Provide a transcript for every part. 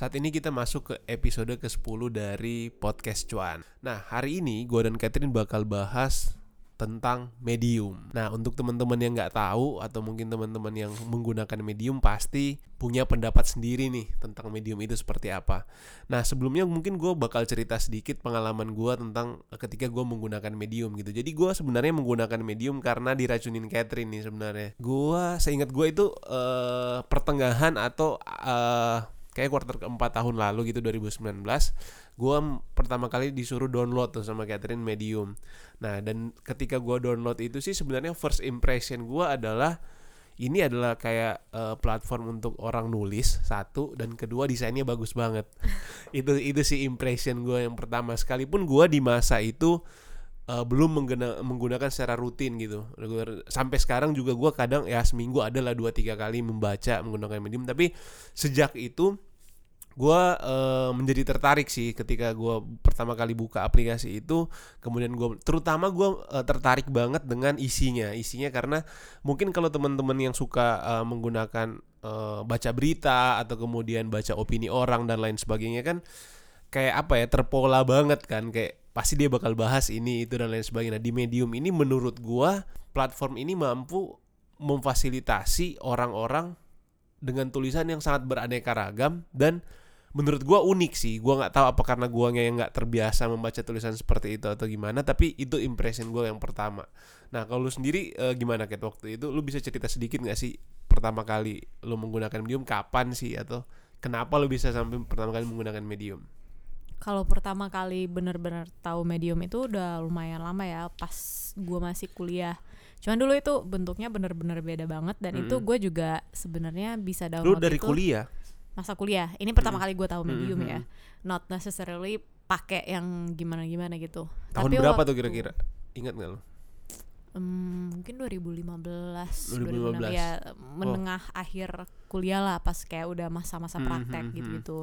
Saat ini kita masuk ke episode ke-10 dari podcast Cuan. Nah, hari ini gue dan Catherine bakal bahas tentang medium. Nah, untuk teman-teman yang nggak tahu atau mungkin teman-teman yang menggunakan medium pasti punya pendapat sendiri nih tentang medium itu seperti apa. Nah, sebelumnya mungkin gue bakal cerita sedikit pengalaman gue tentang ketika gue menggunakan medium gitu. Jadi gue sebenarnya menggunakan medium karena diracunin Catherine nih sebenarnya. Gue seingat gue itu uh, pertengahan atau uh, kayak kuartal keempat tahun lalu gitu 2019 gue pertama kali disuruh download tuh sama Catherine Medium. Nah dan ketika gue download itu sih sebenarnya first impression gue adalah ini adalah kayak uh, platform untuk orang nulis satu dan kedua desainnya bagus banget. Itu itu sih impression gue yang pertama. Sekalipun gue di masa itu uh, belum mengguna, menggunakan secara rutin gitu. Sampai sekarang juga gue kadang ya seminggu adalah dua tiga kali membaca menggunakan medium. Tapi sejak itu gue uh, menjadi tertarik sih ketika gue pertama kali buka aplikasi itu. Kemudian gue terutama gue uh, tertarik banget dengan isinya. Isinya karena mungkin kalau teman-teman yang suka uh, menggunakan uh, baca berita atau kemudian baca opini orang dan lain sebagainya kan kayak apa ya terpola banget kan. Kayak pasti dia bakal bahas ini itu dan lain sebagainya. Nah, di medium ini menurut gue platform ini mampu memfasilitasi orang-orang dengan tulisan yang sangat beraneka ragam dan menurut gue unik sih. Gue nggak tahu apa karena gue yang nggak terbiasa membaca tulisan seperti itu atau gimana tapi itu impression gue yang pertama. Nah kalau lu sendiri e, gimana kayak waktu itu? Lu bisa cerita sedikit nggak sih pertama kali lu menggunakan medium? Kapan sih? Atau kenapa lu bisa sampai pertama kali menggunakan medium kalau pertama kali bener-bener tahu medium itu udah lumayan lama ya pas gue masih kuliah cuman dulu itu bentuknya bener-bener beda banget dan hmm. itu gue juga sebenarnya bisa download lu dari itu, kuliah masa kuliah. Ini pertama hmm. kali gue tahu medium hmm. ya. Not necessarily pakai yang gimana-gimana gitu. Tahun Tapi berapa tuh kira-kira? Ingat gak lo? Um, mungkin 2015, 2015. 2016 ya menengah oh. akhir kuliah lah pas kayak udah masa-masa hmm, praktek hmm, gitu-gitu.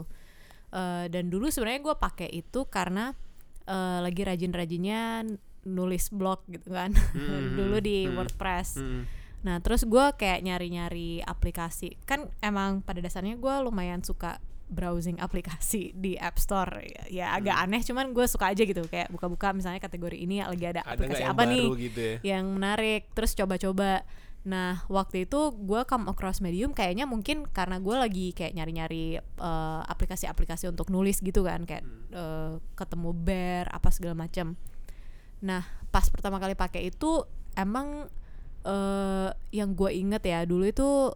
Uh, dan dulu sebenarnya gue pakai itu karena uh, lagi rajin-rajinnya nulis blog gitu kan. Hmm, dulu di hmm, WordPress. Hmm Nah terus gue kayak nyari-nyari aplikasi Kan emang pada dasarnya gue lumayan suka browsing aplikasi di App Store ya agak hmm. aneh cuman gue suka aja gitu kayak buka-buka misalnya kategori ini lagi ada, ada aplikasi apa nih gitu ya? yang menarik terus coba-coba nah waktu itu gue come across Medium kayaknya mungkin karena gue lagi kayak nyari-nyari uh, aplikasi-aplikasi untuk nulis gitu kan kayak uh, ketemu bear apa segala macam nah pas pertama kali pakai itu emang uh, yang gue inget ya dulu itu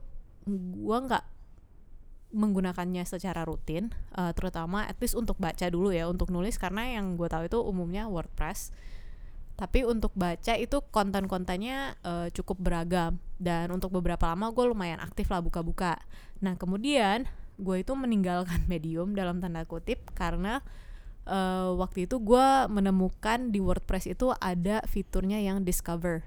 gue nggak menggunakannya secara rutin uh, terutama at least untuk baca dulu ya untuk nulis. Karena yang gue tahu itu umumnya WordPress tapi untuk baca itu konten-kontennya uh, cukup beragam. Dan untuk beberapa lama gue lumayan aktif lah buka-buka. Nah kemudian gue itu meninggalkan medium dalam tanda kutip karena uh, waktu itu gue menemukan di WordPress itu ada fiturnya yang discover.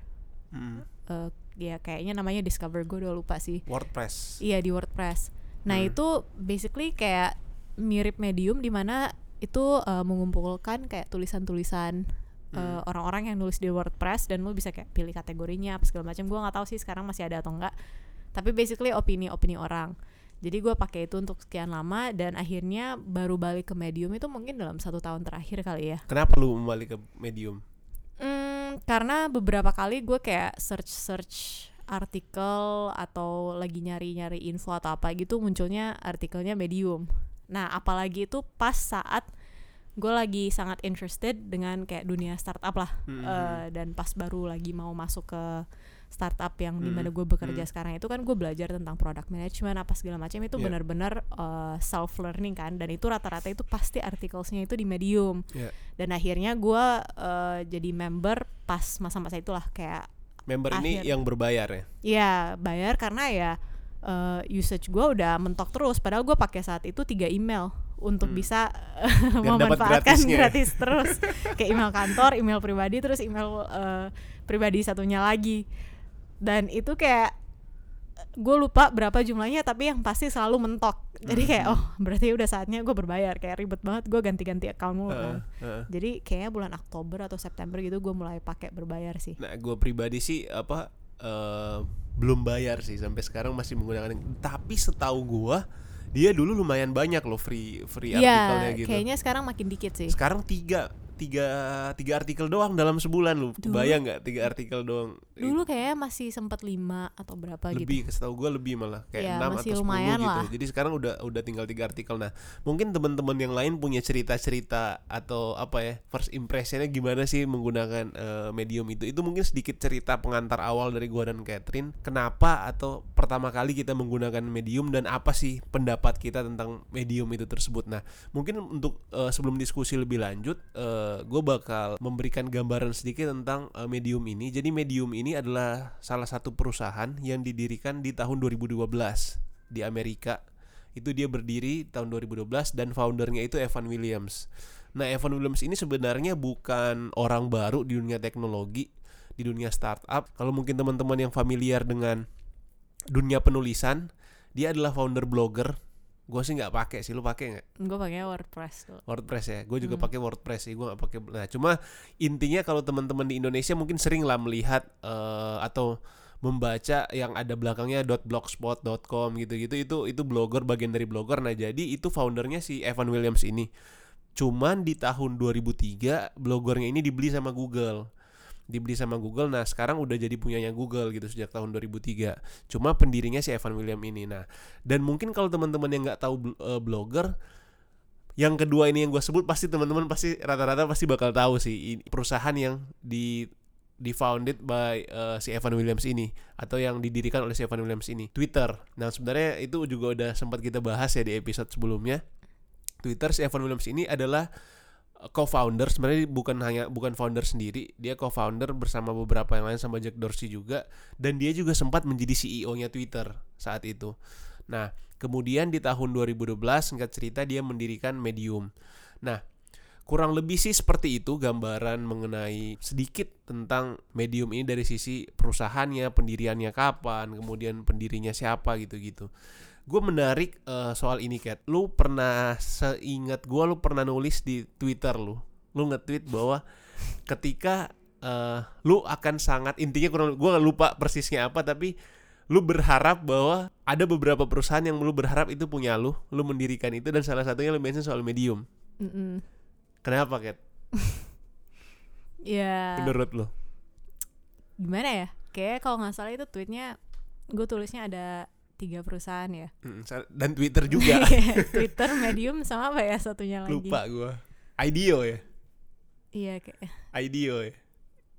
Hmm. Uh, ya kayaknya namanya Discover gue udah lupa sih. WordPress. Iya di WordPress. Nah hmm. itu basically kayak mirip Medium di mana itu uh, mengumpulkan kayak tulisan-tulisan hmm. uh, orang-orang yang nulis di WordPress dan lu bisa kayak pilih kategorinya apa segala macam gue nggak tahu sih sekarang masih ada atau enggak tapi basically opini-opini orang jadi gue pakai itu untuk sekian lama dan akhirnya baru balik ke medium itu mungkin dalam satu tahun terakhir kali ya. Kenapa lu balik ke medium? karena beberapa kali gue kayak search search artikel atau lagi nyari-nyari info atau apa gitu munculnya artikelnya Medium. Nah, apalagi itu pas saat gue lagi sangat interested dengan kayak dunia startup lah, mm -hmm. uh, dan pas baru lagi mau masuk ke startup yang hmm. di mana gue bekerja hmm. sekarang itu kan gue belajar tentang product management apa segala macam itu yeah. benar-benar uh, self learning kan dan itu rata-rata itu pasti artikelnya itu di Medium yeah. dan akhirnya gue uh, jadi member pas masa-masa itulah kayak member akhir. ini yang berbayar ya? Iya bayar karena ya uh, usage gue udah mentok terus padahal gue pakai saat itu tiga email untuk hmm. bisa memanfaatkan gratis terus. Kayak email kantor, email pribadi terus email uh, pribadi satunya lagi. Dan itu kayak gue lupa berapa jumlahnya tapi yang pasti selalu mentok. Jadi hmm. kayak oh berarti udah saatnya gue berbayar. Kayak ribet banget gue ganti-ganti account mulu kan. uh, uh. jadi kayaknya bulan Oktober atau September gitu gue mulai pakai berbayar sih. Nah gue pribadi sih apa uh, belum bayar sih sampai sekarang masih menggunakan. Tapi setahu gue dia dulu lumayan banyak loh free free Iya, artikelnya gitu kayaknya sekarang makin dikit sih. sekarang tiga tiga tiga artikel doang dalam sebulan lu. Dulu- bayang nggak tiga artikel doang? Dulu kayaknya masih sempat lima atau berapa gitu. lebih setahu gue lebih malah kayak Ya, 6 masih atau 10 lumayan gitu. lah. jadi sekarang udah udah tinggal tiga artikel. Nah mungkin teman-teman yang lain punya cerita-cerita atau apa ya first impressionnya gimana sih menggunakan eh, medium itu? Itu mungkin sedikit cerita pengantar awal dari gua dan Catherine. Kenapa atau pertama kali kita menggunakan medium dan apa sih pendapat kita tentang medium itu tersebut? Nah mungkin untuk eh, sebelum diskusi lebih lanjut gue bakal memberikan gambaran sedikit tentang eh, medium ini. Jadi medium ini adalah salah satu perusahaan yang didirikan di tahun 2012 di Amerika. Itu dia berdiri tahun 2012 dan foundernya itu Evan Williams. Nah Evan Williams ini sebenarnya bukan orang baru di dunia teknologi di dunia startup. Kalau mungkin teman-teman yang familiar dengan dunia penulisan dia adalah founder blogger gue sih nggak pakai sih. Lu pakai nggak? Gue pakai WordPress tuh. WordPress ya? Gue juga Hmm. pakai WordPress sih. Gue nggak pakai nah cuma intinya kalau teman-teman di Indonesia mungkin sering lah melihat eh, atau membaca yang ada belakangnya .blogspot.com gitu-gitu itu itu blogger bagian dari blogger. Nah jadi itu foundernya si Evan Williams ini. Cuman di tahun 2003 bloggernya ini dibeli sama Google dibeli sama Google nah sekarang udah jadi punyanya Google gitu sejak tahun 2003 cuma pendirinya si Evan William ini nah dan mungkin kalau teman-teman yang nggak tahu eh, blogger yang kedua ini yang gue sebut pasti teman-teman pasti rata-rata pasti bakal tahu sih perusahaan yang di di founded by eh, si Evan Williams ini atau yang didirikan oleh si Evan Williams ini Twitter. Nah sebenarnya itu juga udah sempat kita bahas ya di episode sebelumnya. Twitter si Evan Williams ini adalah co-founder sebenarnya bukan hanya bukan founder sendiri dia co-founder bersama beberapa yang lain sama Jack Dorsey juga dan dia juga sempat menjadi CEO-nya Twitter saat itu. Nah kemudian di tahun 2012 singkat cerita dia mendirikan Medium. Nah kurang lebih sih seperti itu gambaran mengenai sedikit tentang Medium ini dari sisi perusahaannya, pendiriannya kapan, kemudian pendirinya siapa gitu-gitu. Gue menarik eh, soal ini Kat. Lu pernah seingat gue lu pernah nulis di Twitter lu. Lu nge-tweet bahwa ketika eh, lu akan sangat intinya kurang gue lupa persisnya apa tapi lu berharap bahwa ada beberapa perusahaan yang lu berharap itu punya lu, lu mendirikan itu dan salah satunya lu mention soal Medium. Mm-mm. Kenapa Kat? Ya Menurut lu? gimana ya? Kayak kalau nggak salah itu tweetnya gue tulisnya ada tiga perusahaan ya. Mm, Dan Twitter juga. Twitter, Medium sama apa ya satunya lagi? lupa gua. IDEO ya? Iya kayak IDEO ya?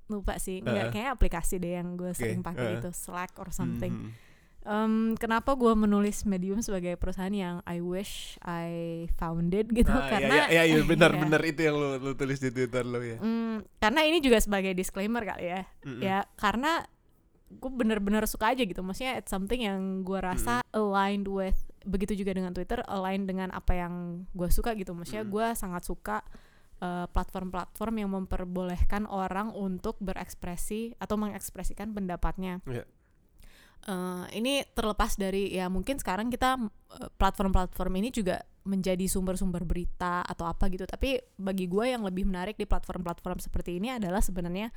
lupa sih. Nggak kayak aplikasi deh yang gue sering Oke, pakai heeh. itu Slack or something. Mhm. Em, kenapa gue menulis Medium sebagai perusahaan yang I wish I founded gitu Ah, karena ya, ya, ya, benar Iya. itu yang lu, lu tulis di Twitter lu ya. Mm, karena ini juga sebagai disclaimer kali ya Mm-mm. ya karena gue bener-bener suka aja gitu. Maksudnya it's something yang gue rasa aligned with begitu juga dengan Twitter aligned dengan apa yang gue suka gitu. Maksudnya Mm. gue sangat suka uh, platform-platform yang memperbolehkan orang untuk berekspresi atau mengekspresikan pendapatnya. Iya. Eh, ini terlepas dari ya mungkin sekarang kita eh, platform-platform ini juga menjadi sumber-sumber berita atau apa gitu. Tapi bagi gue yang lebih menarik di platform-platform seperti ini adalah sebenarnya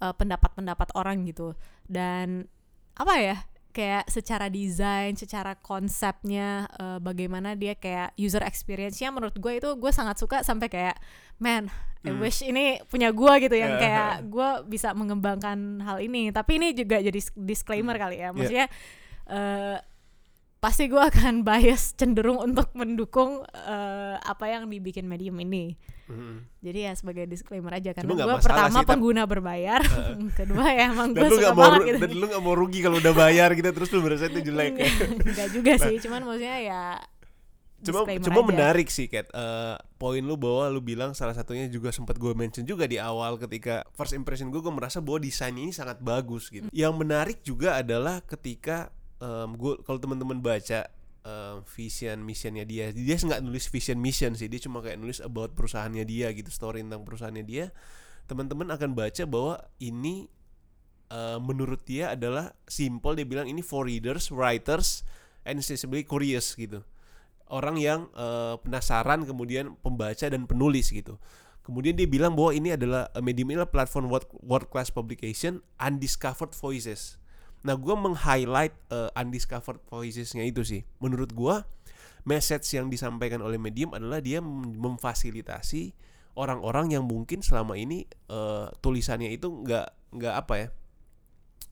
eh, pendapat-pendapat orang gitu. Dan apa ya kayak secara desain, secara konsepnya eh, bagaimana dia kayak user experience-nya menurut gue itu gue sangat suka sampai kayak man I Hmm. wish ini punya gue gitu yang kayak gue bisa mengembangkan hal ini. Tapi ini juga jadi disclaimer Hmm. kali ya. Maksudnya eh, pasti gue akan bias cenderung untuk mendukung eh, apa yang dibikin medium ini Mhm. jadi ya sebagai disclaimer aja karena gue pertama sih, tapi- pengguna berbayar kedua ya emang gue suka mau banget gitu dan lu nggak mau rugi kalau udah bayar gitu terus lu berasa itu jelek ya. Enggak juga sih cuman maksudnya ya Cuma cuma aja. menarik sih Kat Eh, poin lu bahwa lu bilang salah satunya juga sempat gue mention juga di awal ketika first impression gue gue merasa bahwa desain ini sangat bagus gitu. Yang menarik juga adalah ketika em, gue kalau teman-teman baca em, vision missionnya dia dia nggak nulis vision mission sih. Dia cuma kayak nulis about perusahaannya dia gitu story tentang perusahaannya dia. Teman-teman akan baca bahwa ini eh, menurut dia adalah simple. Dia bilang ini for readers writers and insatiably curious gitu. Orang yang eh, penasaran kemudian pembaca dan penulis gitu. Kemudian dia bilang bahwa ini adalah eh, medium ini adalah platform world, world class publication undiscovered voices nah gue meng-highlight eh, undiscovered voicesnya itu sih menurut gue message yang disampaikan oleh medium adalah dia mem- memfasilitasi orang-orang yang mungkin selama ini eh, tulisannya itu nggak nggak apa ya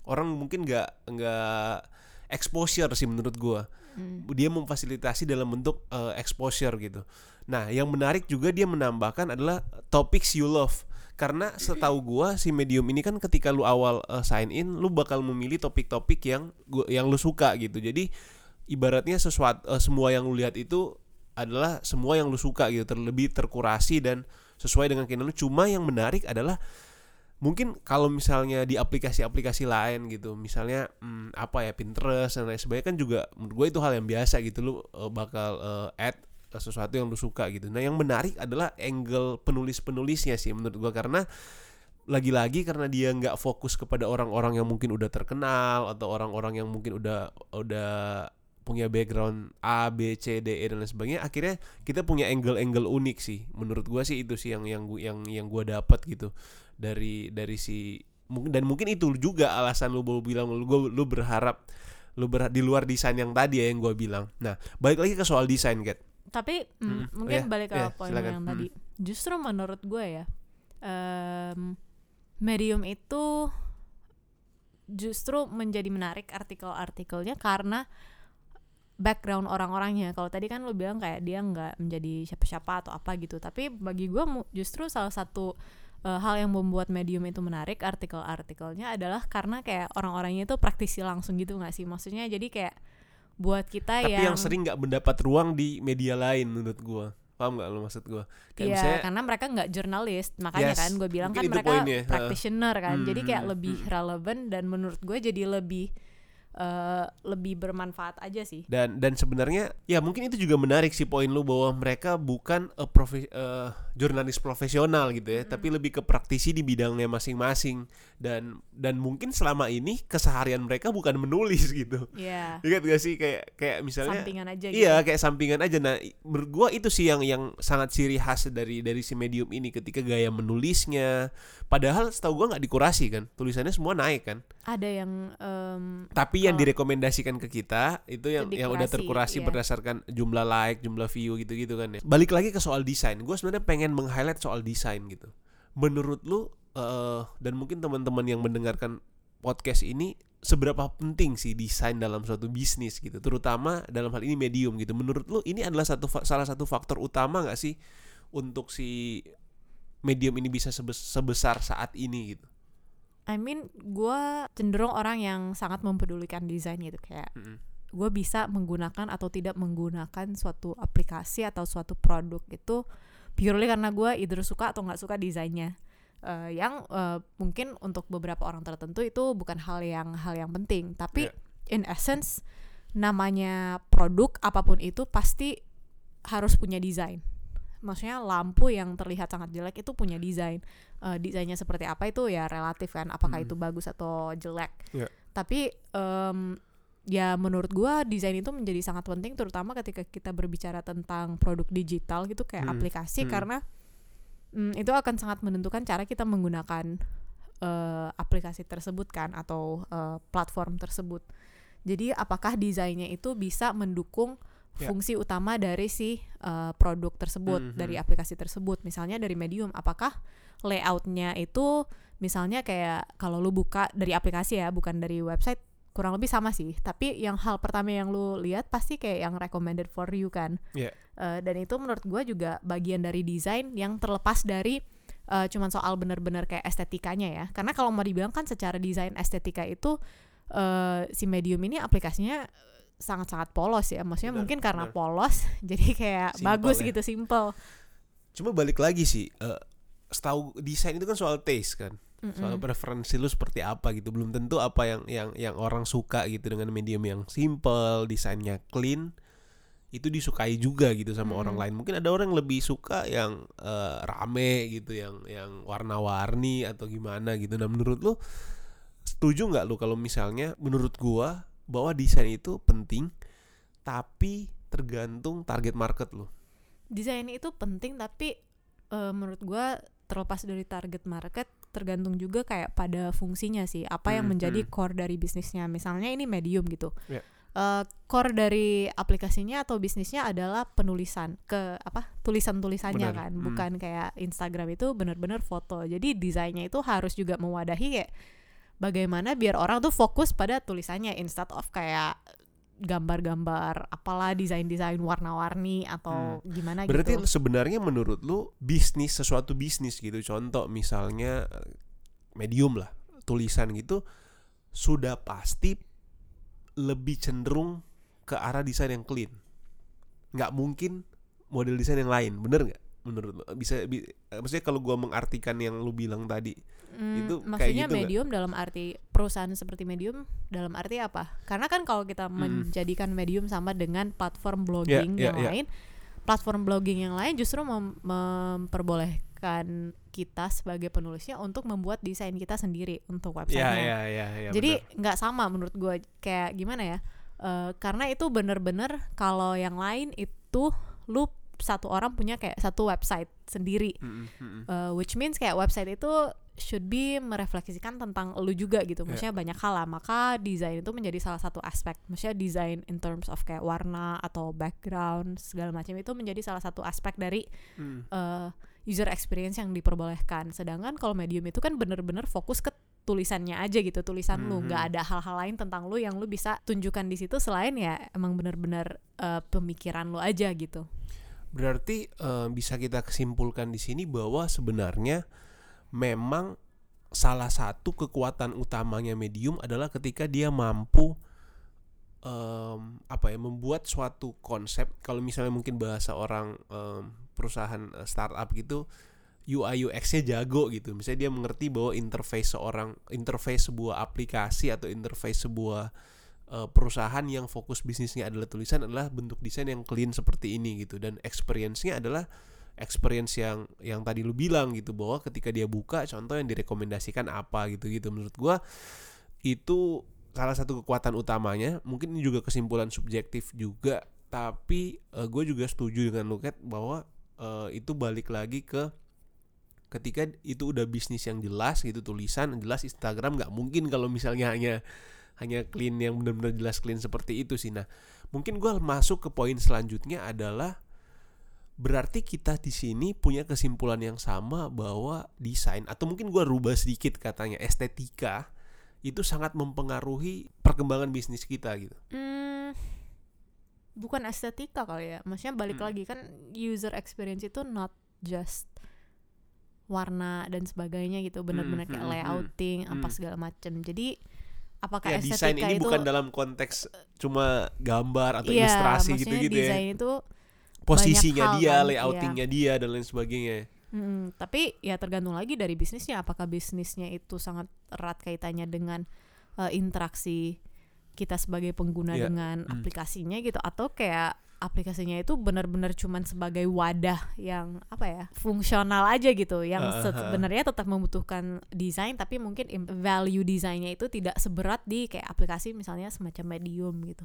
orang mungkin nggak nggak exposure sih menurut gua Hmm. dia memfasilitasi dalam bentuk eh, exposure gitu. Nah, yang menarik juga dia menambahkan adalah topics you love. Karena setahu gua si medium ini kan ketika lu awal eh, sign in, lu bakal memilih topik-topik yang gua, yang lu suka gitu. Jadi ibaratnya sesuatu eh, semua yang lu lihat itu adalah semua yang lu suka gitu, terlebih terkurasi dan sesuai dengan keinginan lu. Cuma yang menarik adalah mungkin kalau misalnya di aplikasi-aplikasi lain gitu misalnya hmm, apa ya Pinterest dan lain sebagainya kan juga menurut gue itu hal yang biasa gitu lu eh, bakal eh, add sesuatu yang lu suka gitu. Nah yang menarik adalah angle penulis-penulisnya sih menurut gue karena lagi-lagi karena dia nggak fokus kepada orang-orang yang mungkin udah terkenal atau orang-orang yang mungkin udah udah punya background A B C D E dan lain sebagainya akhirnya kita punya angle-angle unik sih. Menurut gua sih itu sih yang yang gua- yang yang gua dapat gitu. Dari dari si mungkin dan mungkin itu juga alasan lu bilang lu gua, lu berharap lu ber, di luar desain yang tadi ya yang gua bilang. Nah balik lagi ke soal desain Kat Tapi mm, Mm-mm. mungkin Iya, balik ke iya, poin silakan. yang tadi. Justru menurut gue ya, em, medium itu justru menjadi menarik artikel-artikelnya karena background orang-orangnya. Kalau tadi kan lu bilang kayak dia nggak menjadi siapa-siapa atau apa gitu. Tapi bagi gue justru salah satu eh, hal yang membuat medium itu menarik artikel-artikelnya adalah karena kayak orang-orangnya itu praktisi langsung gitu nggak sih? Maksudnya jadi kayak buat kita tapi yang yang sering nggak mendapat ruang di media lain menurut gua. Paham nggak lu maksud gua? Kayak Iya, misalnya karena mereka nggak jurnalis, makanya Yes, kan gue bilang kan mereka poinnya, practitioner kan, jadi kayak Hmm, lebih hmm. relevan dan menurut gue jadi lebih eh, lebih bermanfaat aja sih. dan dan sebenarnya ya mungkin itu juga menarik sih poin lu bahwa mereka bukan eh, profe- eh, jurnalis profesional gitu ya tapi lebih ke praktisi di bidangnya masing-masing. Dan dan mungkin selama ini keseharian mereka bukan menulis gitu. Iya, ingat gak sih? Kayak kayak misalnya sampingan aja gitu. Iya kayak sampingan aja. Nah menurut gua itu sih yang yang sangat ciri khas dari dari si medium ini ketika gaya menulisnya. Padahal setahu gua nggak dikurasi kan? Tulisannya semua naik kan? Ada yang em, tapi yang direkomendasikan ke kita itu yang yang udah terkurasi iya. berdasarkan jumlah like, jumlah view gitu-gitu kan ya. Balik lagi ke soal desain. Gue sebenarnya pengen meng-highlight soal desain gitu. Menurut lu eh, dan mungkin teman-teman yang mendengarkan podcast ini seberapa penting sih desain dalam suatu bisnis gitu, terutama dalam hal ini medium gitu. Menurut lu ini adalah satu salah satu faktor utama nggak sih untuk si medium ini bisa sebes- sebesar saat ini gitu? I mean, gue cenderung orang yang sangat mempedulikan desain gitu kayak Mm-mm. gue bisa menggunakan atau tidak menggunakan suatu aplikasi atau suatu produk itu purely karena gue either suka atau nggak suka desainnya. Eh, yang eh, mungkin untuk beberapa orang tertentu itu bukan hal yang hal yang penting, tapi Iya. in essence namanya produk apa pun itu pasti harus punya desain. Maksudnya lampu yang terlihat sangat jelek itu punya desain. Eh, desainnya seperti apa itu ya relatif kan, apakah Hmm. itu bagus atau jelek. Iya. Tapi em, ya menurut gua desain itu menjadi sangat penting terutama ketika kita berbicara tentang produk digital gitu kayak Hmm, aplikasi hmm. karena mm, itu akan sangat menentukan cara kita menggunakan eh, aplikasi tersebut kan atau eh, platform tersebut. Jadi apakah desainnya itu bisa mendukung Ya. fungsi utama dari si eh, produk tersebut Mhm. dari aplikasi tersebut misalnya dari medium apakah layoutnya itu misalnya kayak kalau lu buka dari aplikasi ya bukan dari website kurang lebih sama sih tapi yang hal pertama yang lu lihat pasti kayak yang recommended for you kan Iya. Eh, dan itu menurut gua juga bagian dari desain yang terlepas dari eh, cuman soal bener-bener kayak estetikanya ya karena kalau mau dibilang kan secara desain estetika itu eh, si medium ini aplikasinya sangat-sangat polos ya maksudnya Benar, mungkin karena benar. polos jadi kayak Simple bagus ya. gitu simple Cuma balik lagi sih, eh, setahu desain itu kan soal taste kan, soal Mm-mm. preferensi lu seperti apa gitu. Belum tentu apa yang yang yang orang suka gitu dengan medium yang simple, desainnya clean, itu disukai juga gitu sama Mm-mm. orang lain. Mungkin ada orang yang lebih suka yang eh, rame gitu, yang yang warna-warni atau gimana gitu. Nah menurut lu setuju nggak lu kalau misalnya menurut gua bahwa desain itu penting, tapi tergantung target market lu. desain itu penting tapi eh, menurut gua terlepas dari target market tergantung juga kayak pada fungsinya sih apa yang Hmm, menjadi hmm. core dari bisnisnya misalnya ini medium gitu Ya. eh, core dari aplikasinya atau bisnisnya adalah penulisan ke apa tulisan-tulisannya Benar. kan Hmm. bukan kayak Instagram itu benar-benar foto jadi desainnya itu harus juga mewadahi kayak bagaimana biar orang tuh fokus pada tulisannya instead of kayak gambar-gambar apalah desain-desain warna-warni atau gimana Berarti gitu sebenarnya menurut lu bisnis sesuatu bisnis gitu. Contoh misalnya eh, medium lah, tulisan gitu sudah pasti lebih cenderung ke arah desain yang clean. Nggak mungkin model desain yang lain, bener nggak? Menurut lu bisa, bi- eh, maksudnya kalau gua mengartikan yang lu bilang tadi, Hmm, itu kayak maksudnya gitu nggak? medium dalam arti perusahaan seperti medium dalam arti apa? Karena kan kalau kita menjadikan medium sama dengan platform blogging Hmm. ya, yang ya. lain, platform blogging yang lain justru mem- memperbolehkan kita sebagai penulisnya untuk membuat desain kita sendiri untuk ya websitenya. ya ya, ya Jadi benar. nggak sama menurut gue kayak gimana ya? Eh, karena itu bener-bener kalau yang lain itu lu satu orang punya kayak satu website sendiri. Uh, which means kayak website itu should be merefleksikan tentang lu juga gitu. Ya. Maksudnya banyak hal lah. Maka desain itu menjadi salah satu aspek. Maksudnya desain in terms of kayak warna atau background segala macam itu menjadi salah satu aspek dari Mm. uh, user experience yang diperbolehkan. Sedangkan kalau medium itu kan bener-bener fokus ke tulisannya aja gitu, tulisan lu. Mhm. nggak ada hal-hal lain tentang lu yang lu bisa tunjukkan di situ selain ya emang bener-bener uh, pemikiran lu aja gitu. Berarti eh, bisa kita kesimpulkan di sini bahwa sebenarnya memang salah satu kekuatan utamanya medium adalah ketika dia mampu em, apa ya membuat suatu konsep kalau misalnya mungkin bahasa orang em, perusahaan eh, startup gitu UI UX-nya jago gitu. Misalnya dia mengerti bahwa interface seorang interface sebuah aplikasi atau interface sebuah eh, perusahaan yang fokus bisnisnya adalah tulisan adalah bentuk desain yang clean seperti ini gitu. Dan experience-nya adalah experience yang yang tadi lu bilang gitu bahwa ketika dia buka contoh yang direkomendasikan apa gitu gitu menurut gua itu salah satu kekuatan utamanya. Mungkin ini juga kesimpulan subjektif juga tapi gue juga setuju dengan Luket bahwa eh, itu balik lagi ke ketika itu udah bisnis yang jelas gitu tulisan jelas Instagram nggak mungkin kalau misalnya hanya hanya clean yang benar-benar jelas clean seperti itu sih nah mungkin gue masuk ke poin selanjutnya adalah berarti kita di sini punya kesimpulan yang sama bahwa desain atau mungkin gue rubah sedikit katanya estetika itu sangat mempengaruhi perkembangan bisnis kita gitu Hmm, bukan estetika kali ya. Maksudnya balik Hmm. lagi kan user experience itu not just warna dan sebagainya gitu, benar-benar Hmm, kayak hmm, layouting hmm. apa segala macam. Jadi apakah ya desain ini itu bukan dalam konteks cuma gambar atau Iya, ilustrasi gitu-gitu ya desain itu posisinya hal dia kan, layoutingnya dia dan lain sebagainya Hmm, tapi ya tergantung lagi dari bisnisnya. Apakah bisnisnya itu sangat erat kaitannya dengan eh, interaksi kita sebagai pengguna Iya. dengan Hmm. aplikasinya gitu, atau kayak aplikasinya itu benar-benar cuman sebagai wadah yang apa ya fungsional aja gitu, yang sebenarnya tetap membutuhkan desain, tapi mungkin value desainnya itu tidak seberat di kayak aplikasi misalnya semacam medium gitu.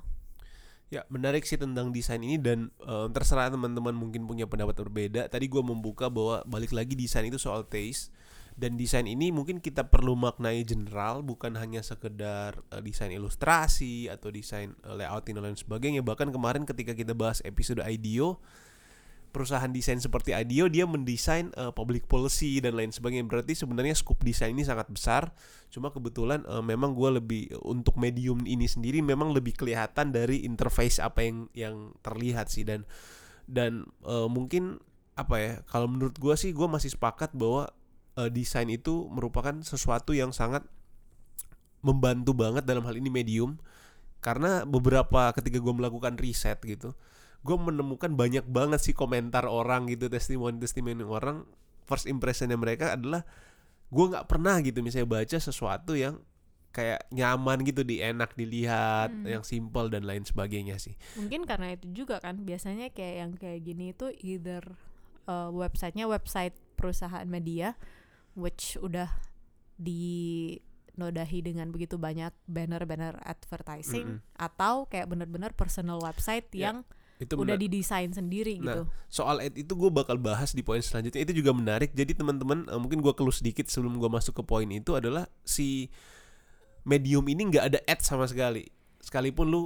Ya menarik sih tentang desain ini dan eh, terserah teman-teman mungkin punya pendapat berbeda. Tadi gue membuka bahwa balik lagi desain itu soal taste dan desain ini mungkin kita perlu maknai general bukan hanya sekedar eh, desain ilustrasi atau desain eh, layouting dan lain sebagainya. Bahkan kemarin ketika kita bahas episode IDEO perusahaan desain seperti IDEO dia mendesain eh, public policy dan lain sebagainya. Berarti sebenarnya scope desain ini sangat besar. Cuma kebetulan eh, memang gue lebih untuk medium ini sendiri memang lebih kelihatan dari interface apa yang yang terlihat sih dan dan eh, mungkin apa ya kalau menurut gue sih gue masih sepakat bahwa eh, desain itu merupakan sesuatu yang sangat membantu banget dalam hal ini medium. Karena beberapa ketika gue melakukan riset gitu gue menemukan banyak banget sih komentar orang gitu testimoni testimoni orang. First impressionnya mereka adalah gue nggak pernah gitu misalnya baca sesuatu yang kayak nyaman gitu di enak dilihat Hmm. yang simple dan lain sebagainya sih. Mungkin karena itu juga kan biasanya kayak yang kayak gini itu either uh, websitenya website perusahaan media which udah dinodahi dengan begitu banyak banner-banner advertising Mm-mm. atau kayak bener-bener personal website Ya, yang itu udah didesain sendiri Nah, gitu. soal ad itu gue bakal bahas di poin selanjutnya itu juga menarik jadi teman-teman eh, mungkin gue kelus sedikit sebelum gue masuk ke poin itu adalah si medium ini nggak ada ad sama sekali sekalipun lu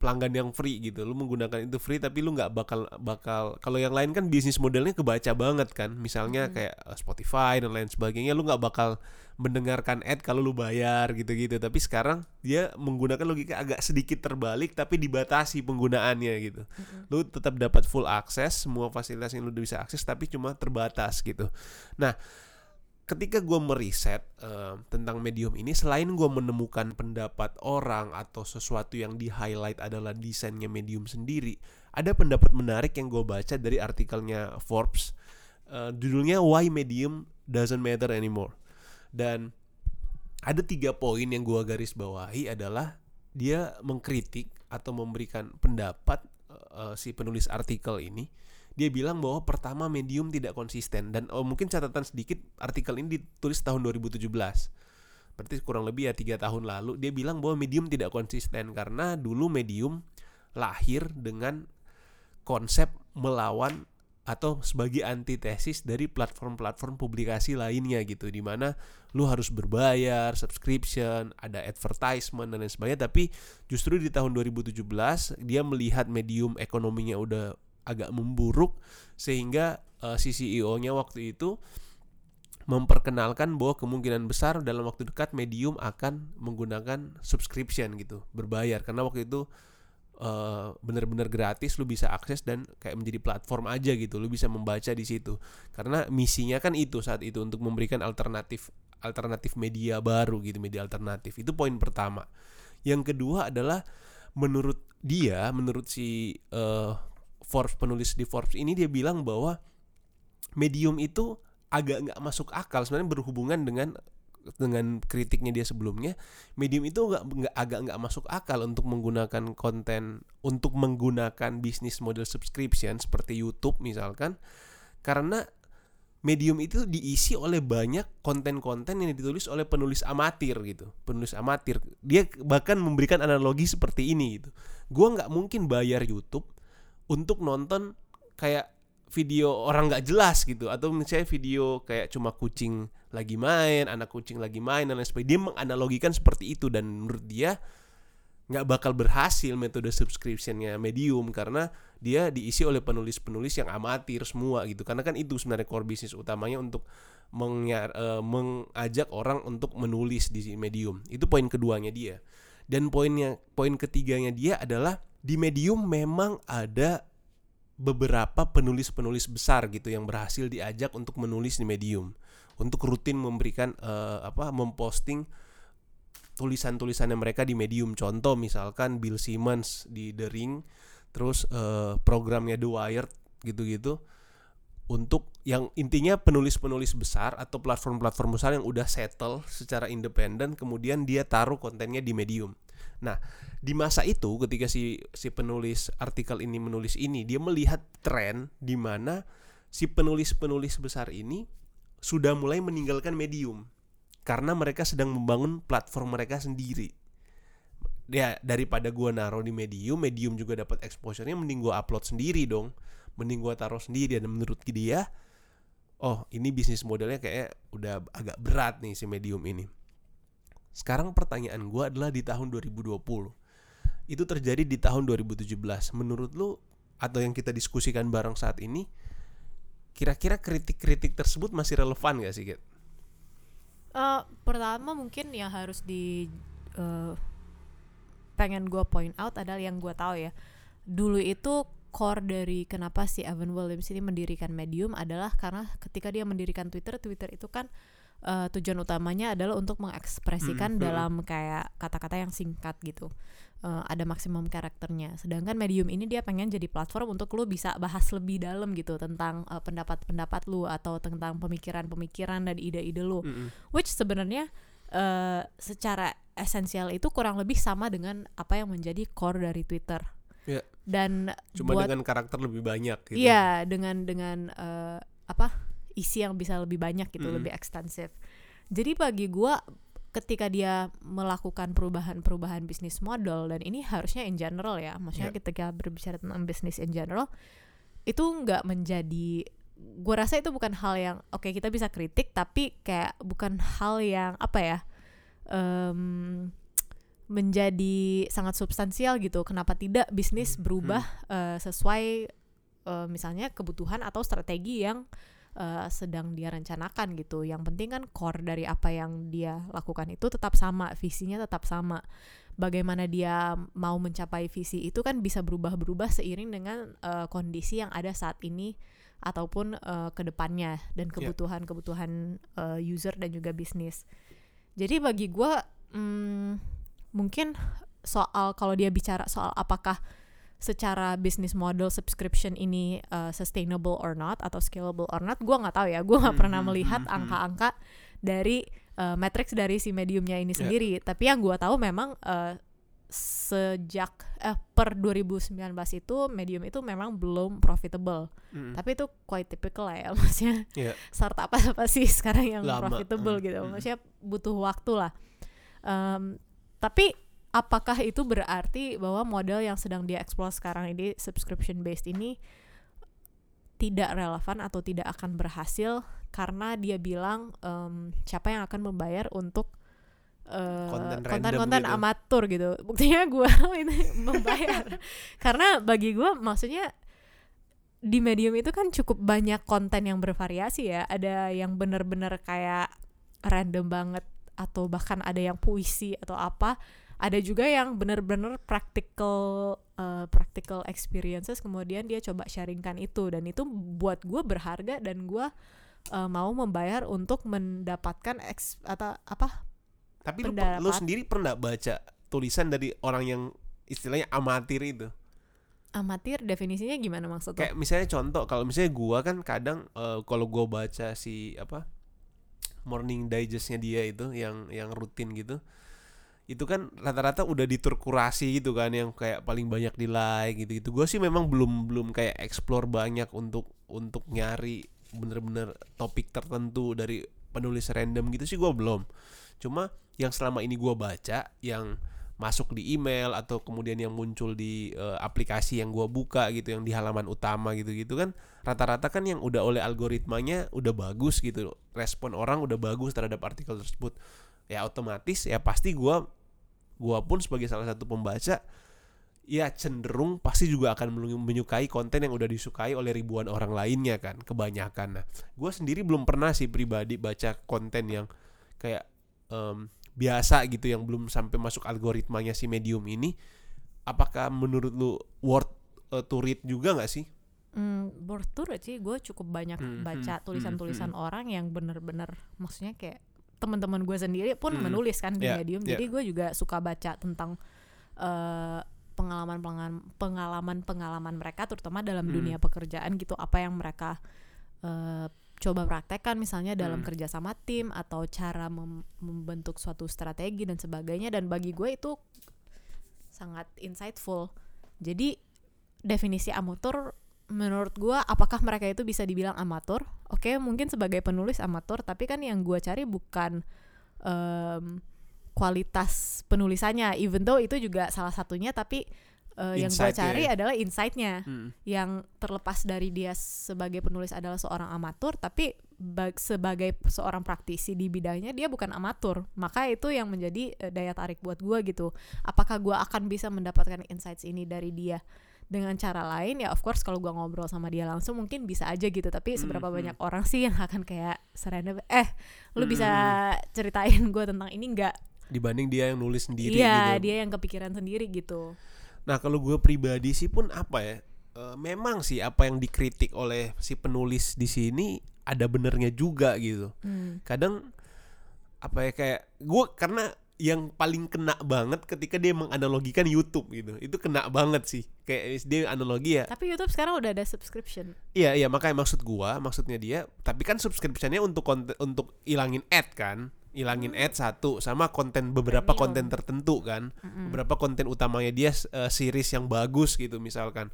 pelanggan yang free gitu. Lu menggunakan itu free tapi lu nggak bakal bakal kalau yang lain kan bisnis modelnya kebaca banget kan. Misalnya Mhm. kayak eh, Spotify dan lain sebagainya lu nggak bakal mendengarkan ad kalau lu bayar gitu-gitu. Tapi sekarang dia menggunakan logika agak sedikit terbalik tapi dibatasi penggunaannya gitu. Mhm. lu tetap dapat full akses semua fasilitas yang lu bisa akses tapi cuma terbatas gitu. Nah ketika gue meriset eh, tentang medium ini selain gue menemukan pendapat orang atau sesuatu yang di highlight adalah desainnya medium sendiri ada pendapat menarik yang gue baca dari artikelnya Forbes Eh, judulnya Why Medium Doesn't Matter Anymore. Dan ada tiga poin yang gue garis bawahi adalah dia mengkritik atau memberikan pendapat eh, si penulis artikel ini dia bilang bahwa pertama medium tidak konsisten. Dan oh, mungkin catatan sedikit artikel ini ditulis tahun 2017 berarti kurang lebih ya tiga tahun lalu dia bilang bahwa medium tidak konsisten karena dulu medium lahir dengan konsep melawan atau sebagai antitesis dari platform-platform publikasi lainnya gitu di mana lu harus berbayar subscription ada advertisement dan lain sebagainya. Tapi justru di tahun 2017 dia melihat medium ekonominya udah agak memburuk sehingga eh, si CEO-nya waktu itu memperkenalkan bahwa kemungkinan besar dalam waktu dekat medium akan menggunakan subscription gitu berbayar. Karena waktu itu eh, benar-benar gratis lu bisa akses dan kayak menjadi platform aja gitu lu bisa membaca di situ. Karena misinya kan itu saat itu untuk memberikan alternatif alternatif media baru gitu media alternatif. Itu poin pertama. Yang kedua adalah menurut dia menurut si eh, Forbes penulis di Forbes ini dia bilang bahwa medium itu agak nggak masuk akal. Sebenarnya berhubungan dengan dengan kritiknya dia sebelumnya medium itu nggak nggak agak nggak masuk akal untuk menggunakan konten untuk menggunakan bisnis model subscription seperti YouTube misalkan karena medium itu diisi oleh banyak konten-konten yang ditulis oleh penulis amatir gitu penulis amatir. Dia bahkan memberikan analogi seperti ini gitu. Gua nggak mungkin bayar YouTube untuk nonton kayak video orang nggak jelas gitu. Atau misalnya video kayak cuma kucing lagi main anak kucing lagi main dan lain sebagainya. Dia menganalogikan seperti itu dan menurut dia nggak bakal berhasil metode subscriptionnya medium karena dia diisi oleh penulis-penulis yang amatir semua gitu. Karena kan itu sebenarnya core bisnis utamanya untuk mengyar- eh, mengajak orang untuk menulis di medium. Itu poin keduanya dia. Dan poinnya poin ketiganya dia adalah di medium memang ada beberapa penulis-penulis besar gitu yang berhasil diajak untuk menulis di medium. Untuk rutin memberikan eh, apa memposting tulisan-tulisannya mereka di medium. Contoh misalkan Bill Simmons di The Ring terus eh, programnya The Wired gitu-gitu. Untuk yang intinya penulis-penulis besar atau platform-platform besar yang udah settle secara independen kemudian dia taruh kontennya di medium. Nah di masa itu ketika si si penulis artikel ini menulis ini dia melihat tren di mana si penulis-penulis besar ini sudah mulai meninggalkan medium karena mereka sedang membangun platform mereka sendiri. Ya daripada gua naruh di medium medium juga dapat exposure-nya mending gua upload sendiri dong. Mending gua taruh sendiri. Dan menurut dia oh ini bisnis modelnya kayak udah agak berat nih si medium ini. Sekarang pertanyaan gua adalah di tahun 2020 itu terjadi di tahun 2017 menurut lu atau yang kita diskusikan bareng saat ini kira-kira kritik-kritik tersebut masih relevan gak sih Get? Eh, pertama mungkin yang harus di eh, pengen gue point out adalah yang gue tahu ya dulu itu core dari kenapa si Evan Williams ini mendirikan Medium adalah karena ketika dia mendirikan Twitter Twitter itu kan eh, tujuan utamanya adalah untuk mengekspresikan Hmm, hmm. dalam kayak kata-kata yang singkat gitu Eh, ada maksimum karakternya sedangkan Medium ini dia pengen jadi platform untuk lu bisa bahas lebih dalam gitu tentang eh, pendapat-pendapat lu atau tentang pemikiran-pemikiran dan ide-ide lu Mm-mm. which sebenarnya eh, secara esensial itu kurang lebih sama dengan apa yang menjadi core dari Twitter. Ya. Dan cuma buat dengan karakter lebih banyak gitu iya dengan dengan eh, apa isi yang bisa lebih banyak gitu, Mm. lebih ekstensif. Jadi bagi gua ketika dia melakukan perubahan-perubahan bisnis model dan ini harusnya in general ya, maksudnya Ya. ketika berbicara tentang bisnis in general itu nggak menjadi gue rasa itu bukan hal yang oke kita bisa kritik tapi kayak bukan hal yang apa ya em, menjadi sangat substansial gitu. Kenapa tidak bisnis Hmm, berubah eh, sesuai eh, misalnya kebutuhan atau strategi yang eh, sedang dia rencanakan gitu. Yang penting kan core dari apa yang dia lakukan itu tetap sama, visinya tetap sama. Bagaimana dia mau mencapai visi itu kan bisa berubah-berubah seiring dengan eh, kondisi yang ada saat ini ataupun eh, ke depannya dan Ya. kebutuhan-kebutuhan eh, user dan juga bisnis. Jadi bagi gue hmm, mungkin soal kalau dia bicara soal apakah secara business model subscription ini uh, sustainable or not atau scalable or not, gue nggak tahu ya. Gue nggak Hmm, pernah hmm, melihat hmm, hmm. angka-angka dari uh, matrix dari si mediumnya ini Ya. sendiri. Tapi yang gue tahu memang uh, sejak eh, per 2019 itu medium itu memang belum profitable. Mm. Tapi itu quite typical lah ya, maksudnya Iya. startup apa apa sih sekarang yang Lama, profitable mm, gitu, maksudnya butuh waktu lah. Em, tapi apakah itu berarti bahwa model yang sedang dia explore sekarang ini subscription based ini tidak relevan atau tidak akan berhasil karena dia bilang em, siapa yang akan membayar untuk eh, Konten konten-konten gitu. amatur gitu. Buktinya gue ini membayar karena bagi gue maksudnya di medium itu kan cukup banyak konten yang bervariasi ya. Ada yang bener-bener kayak random banget atau bahkan ada yang puisi atau apa. Ada juga yang bener-bener practical uh, practical experiences kemudian dia coba sharingkan itu dan itu buat gue berharga dan gue uh, mau membayar untuk mendapatkan eks, atau apa Tapi lu, lu sendiri pernah baca tulisan dari orang yang istilahnya amatir itu? amatir definisinya gimana maksud lo? Kayak misalnya contoh kalau misalnya gua kan kadang eh, kalau gua baca si apa morning digestnya dia itu yang yang rutin gitu itu kan rata-rata udah diturkurasi gitu kan yang kayak paling banyak di like gitu gitu gue sih memang belum belum kayak explore banyak untuk untuk nyari bener-bener topik tertentu dari penulis random gitu sih gue belum. Cuma yang selama ini gue baca yang masuk di email atau kemudian yang muncul di eh, aplikasi yang gua buka gitu yang di halaman utama gitu gitu kan rata-rata kan yang udah oleh algoritmanya udah bagus gitu. Respon orang udah bagus terhadap artikel tersebut. Ya otomatis ya pasti gua gua pun sebagai salah satu pembaca ya cenderung pasti juga akan menyukai konten yang udah disukai oleh ribuan orang lainnya kan kebanyakan. Nah gua sendiri belum pernah sih pribadi baca konten yang kayak em, biasa gitu yang belum sampai masuk algoritmanya si medium ini. Apakah menurut lu worth uh, to read juga nggak sih? Hmm, worth to read sih. Gue cukup banyak Hmm, baca hmm, tulisan-tulisan hmm, orang yang bener-bener maksudnya kayak teman-teman gue sendiri pun Hmm, menulis kan di yeah, medium yeah. jadi gue juga suka baca tentang eh, pengalaman pengalaman pengalaman mereka terutama dalam Hmm. dunia pekerjaan gitu apa yang mereka eh, coba praktekkan misalnya dalam Hmm. kerja sama tim atau cara mem- membentuk suatu strategi dan sebagainya dan bagi gue itu sangat insightful jadi definisi amatur menurut gua apakah mereka itu bisa dibilang amatur? Oke mungkin sebagai penulis amatur tapi kan yang gua cari bukan em, kualitas penulisannya even though itu juga salah satunya tapi eh, yang gua Insight-nya cari ya. adalah insightnya. Hmm. yang terlepas dari dia sebagai penulis adalah seorang amatur tapi bag- sebagai seorang praktisi di bidangnya dia bukan amatur. Maka itu yang menjadi eh, daya tarik buat gua gitu. Apakah gua akan bisa mendapatkan insights ini dari dia dengan cara lain ya of course kalau gua ngobrol sama dia langsung mungkin bisa aja gitu tapi seberapa Mhm. banyak orang sih yang akan kayak serandom eh lu bisa Mhm. ceritain gua tentang ini nggak dibanding dia yang nulis sendiri iya gitu dia yang kepikiran sendiri gitu Nah kalau gue pribadi sih pun apa ya eh, Memang sih apa yang dikritik oleh si penulis di sini Ada benernya juga gitu Hmm. Kadang apa ya kayak Gue karena yang paling kena banget ketika dia menganalogikan YouTube gitu. Itu kena banget sih. Kayak dia analogi ya. Tapi YouTube sekarang udah ada subscription. Iya iya makanya maksud gua maksudnya dia tapi kan subscriptionnya untuk konten untuk ilangin ad kan. Ilangin ad satu sama konten beberapa Premium. konten tertentu kan. Beberapa konten utamanya dia eh, series yang bagus gitu misalkan.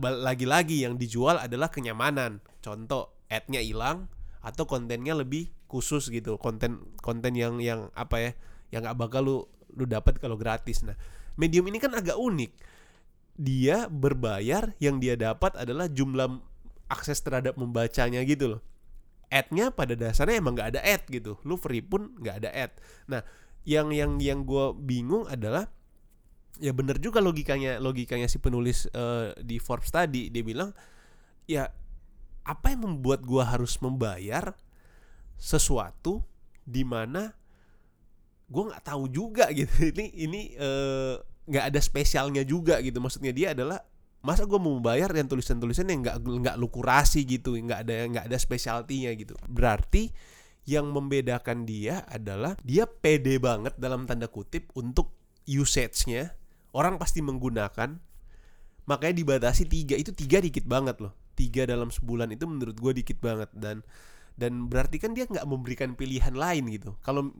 Lagi-lagi yang dijual adalah kenyamanan. Contoh adnya hilang atau kontennya lebih khusus gitu. Konten konten yang yang apa ya yang nggak bakal lu lu dapat kalau gratis. Nah medium ini kan agak unik. Dia berbayar yang dia dapat adalah jumlah akses terhadap membacanya gitu loh. Ad-nya pada dasarnya emang nggak ada ad gitu. Lu free pun nggak ada ad. Nah yang yang yang gue bingung adalah ya bener juga logikanya logikanya si penulis eh, di Forbes tadi. Dia bilang ya apa yang membuat gua harus membayar sesuatu di mana gua nggak tahu juga gitu. Ini ini eh, nggak ada spesialnya juga gitu. Maksudnya dia adalah masa gua mau membayar yang tulisan-tulisan yang nggak nggak lu kurasi gitu nggak ada nggak ada spesialtinya gitu. Berarti yang membedakan dia adalah dia pede banget dalam tanda kutip untuk usage-nya. Orang pasti menggunakan makanya dibatasi tiga. Itu tiga dikit banget loh. Tiga dalam sebulan itu menurut gue dikit banget. Dan dan berarti kan dia nggak memberikan pilihan lain gitu. Kalau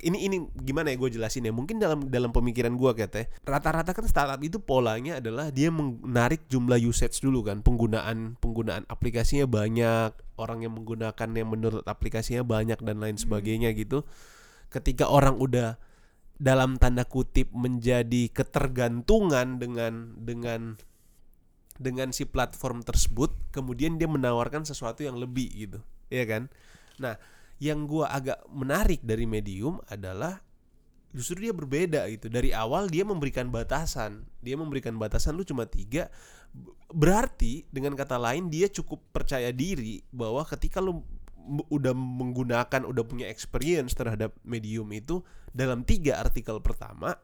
ini ini gimana ya gue jelasin ya? Mungkin dalam dalam pemikiran gue katanya rata-rata kan startup itu polanya adalah dia menarik jumlah usage dulu kan. Penggunaan penggunaan aplikasinya banyak orang yang menggunakan yang menurut aplikasinya banyak dan lain sebagainya gitu. Ketika orang udah dalam tanda kutip menjadi ketergantungan dengan dengan dengan si platform tersebut kemudian dia menawarkan sesuatu yang lebih gitu. Ya kan? Nah yang gua agak menarik dari medium adalah justru dia berbeda gitu. Dari awal dia memberikan batasan. Dia memberikan batasan lu cuma tiga. Berarti dengan kata lain dia cukup percaya diri bahwa ketika lu udah menggunakan udah punya experience terhadap medium itu dalam tiga artikel pertama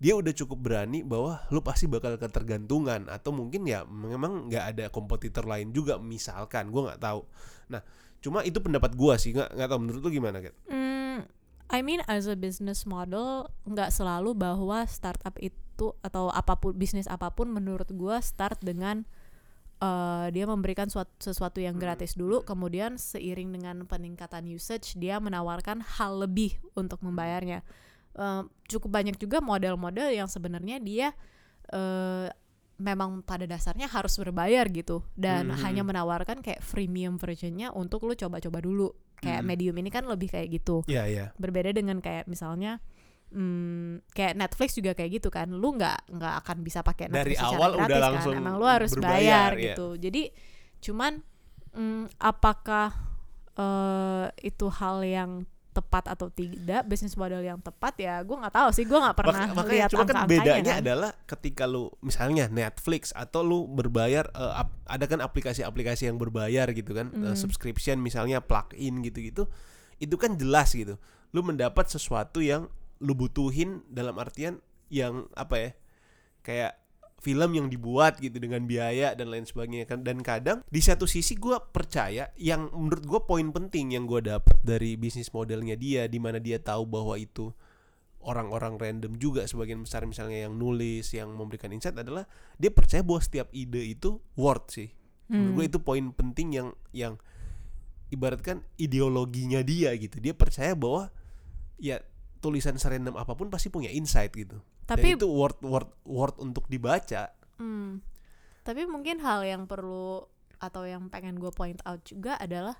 dia udah cukup berani bahwa lu pasti bakal ketergantungan atau mungkin ya memang nggak ada kompetitor lain juga misalkan gue nggak tahu. Nah cuma itu pendapat gue sih nggak nggak tahu menurut lu gimana kan Hmm, I mean as a business model nggak selalu bahwa startup itu atau apa pun bisnis apa pun menurut gua start dengan eh, dia memberikan suat- sesuatu yang gratis dulu kemudian seiring dengan peningkatan usage dia menawarkan hal lebih untuk membayarnya. Eh, cukup banyak juga model-model yang sebenarnya dia eh, memang pada dasarnya harus berbayar gitu. Dan Mhm. hanya menawarkan kayak freemium versionnya untuk lu coba-coba dulu. Kayak Mhm. medium ini kan lebih kayak gitu. Ya ya berbeda dengan kayak misalnya hmm, kayak Netflix juga kayak gitu kan. Lu nggak nggak akan bisa pakai Dari Netflix secara awal udah gratis langsung kan emang lu harus berbayar, bayar ya. gitu. Jadi cuman hmm, apakah eh, itu hal yang tepat atau tidak bisnis model yang tepat ya gue nggak tahu sih gue nggak pernah Maka- makanya lihat cuma kan bedanya kan. adalah ketika lu misalnya Netflix atau lu berbayar ap- ada kan aplikasi-aplikasi yang berbayar gitu kan eh, Hmm. subscription misalnya plug-in gitu-gitu itu kan jelas gitu lu mendapat sesuatu yang lu butuhin dalam artian yang apa ya kayak film yang dibuat gitu dengan biaya dan lain sebagainya kan. Dan kadang di satu sisi gua percaya yang menurut gue poin penting yang gue dapat dari bisnis modelnya dia di mana dia tahu bahwa itu orang-orang random juga sebagian besar misalnya yang nulis yang memberikan insight adalah dia percaya bahwa setiap ide itu worth sih. Menurut gue Hmm. itu poin penting yang yang ibaratkan ideologinya dia gitu. Dia percaya bahwa ya tulisan serandom apa pun pasti punya insight gitu tapi dan itu worth worth worth untuk dibaca Hmm. Tapi mungkin hal yang perlu atau yang pengen gue point out juga adalah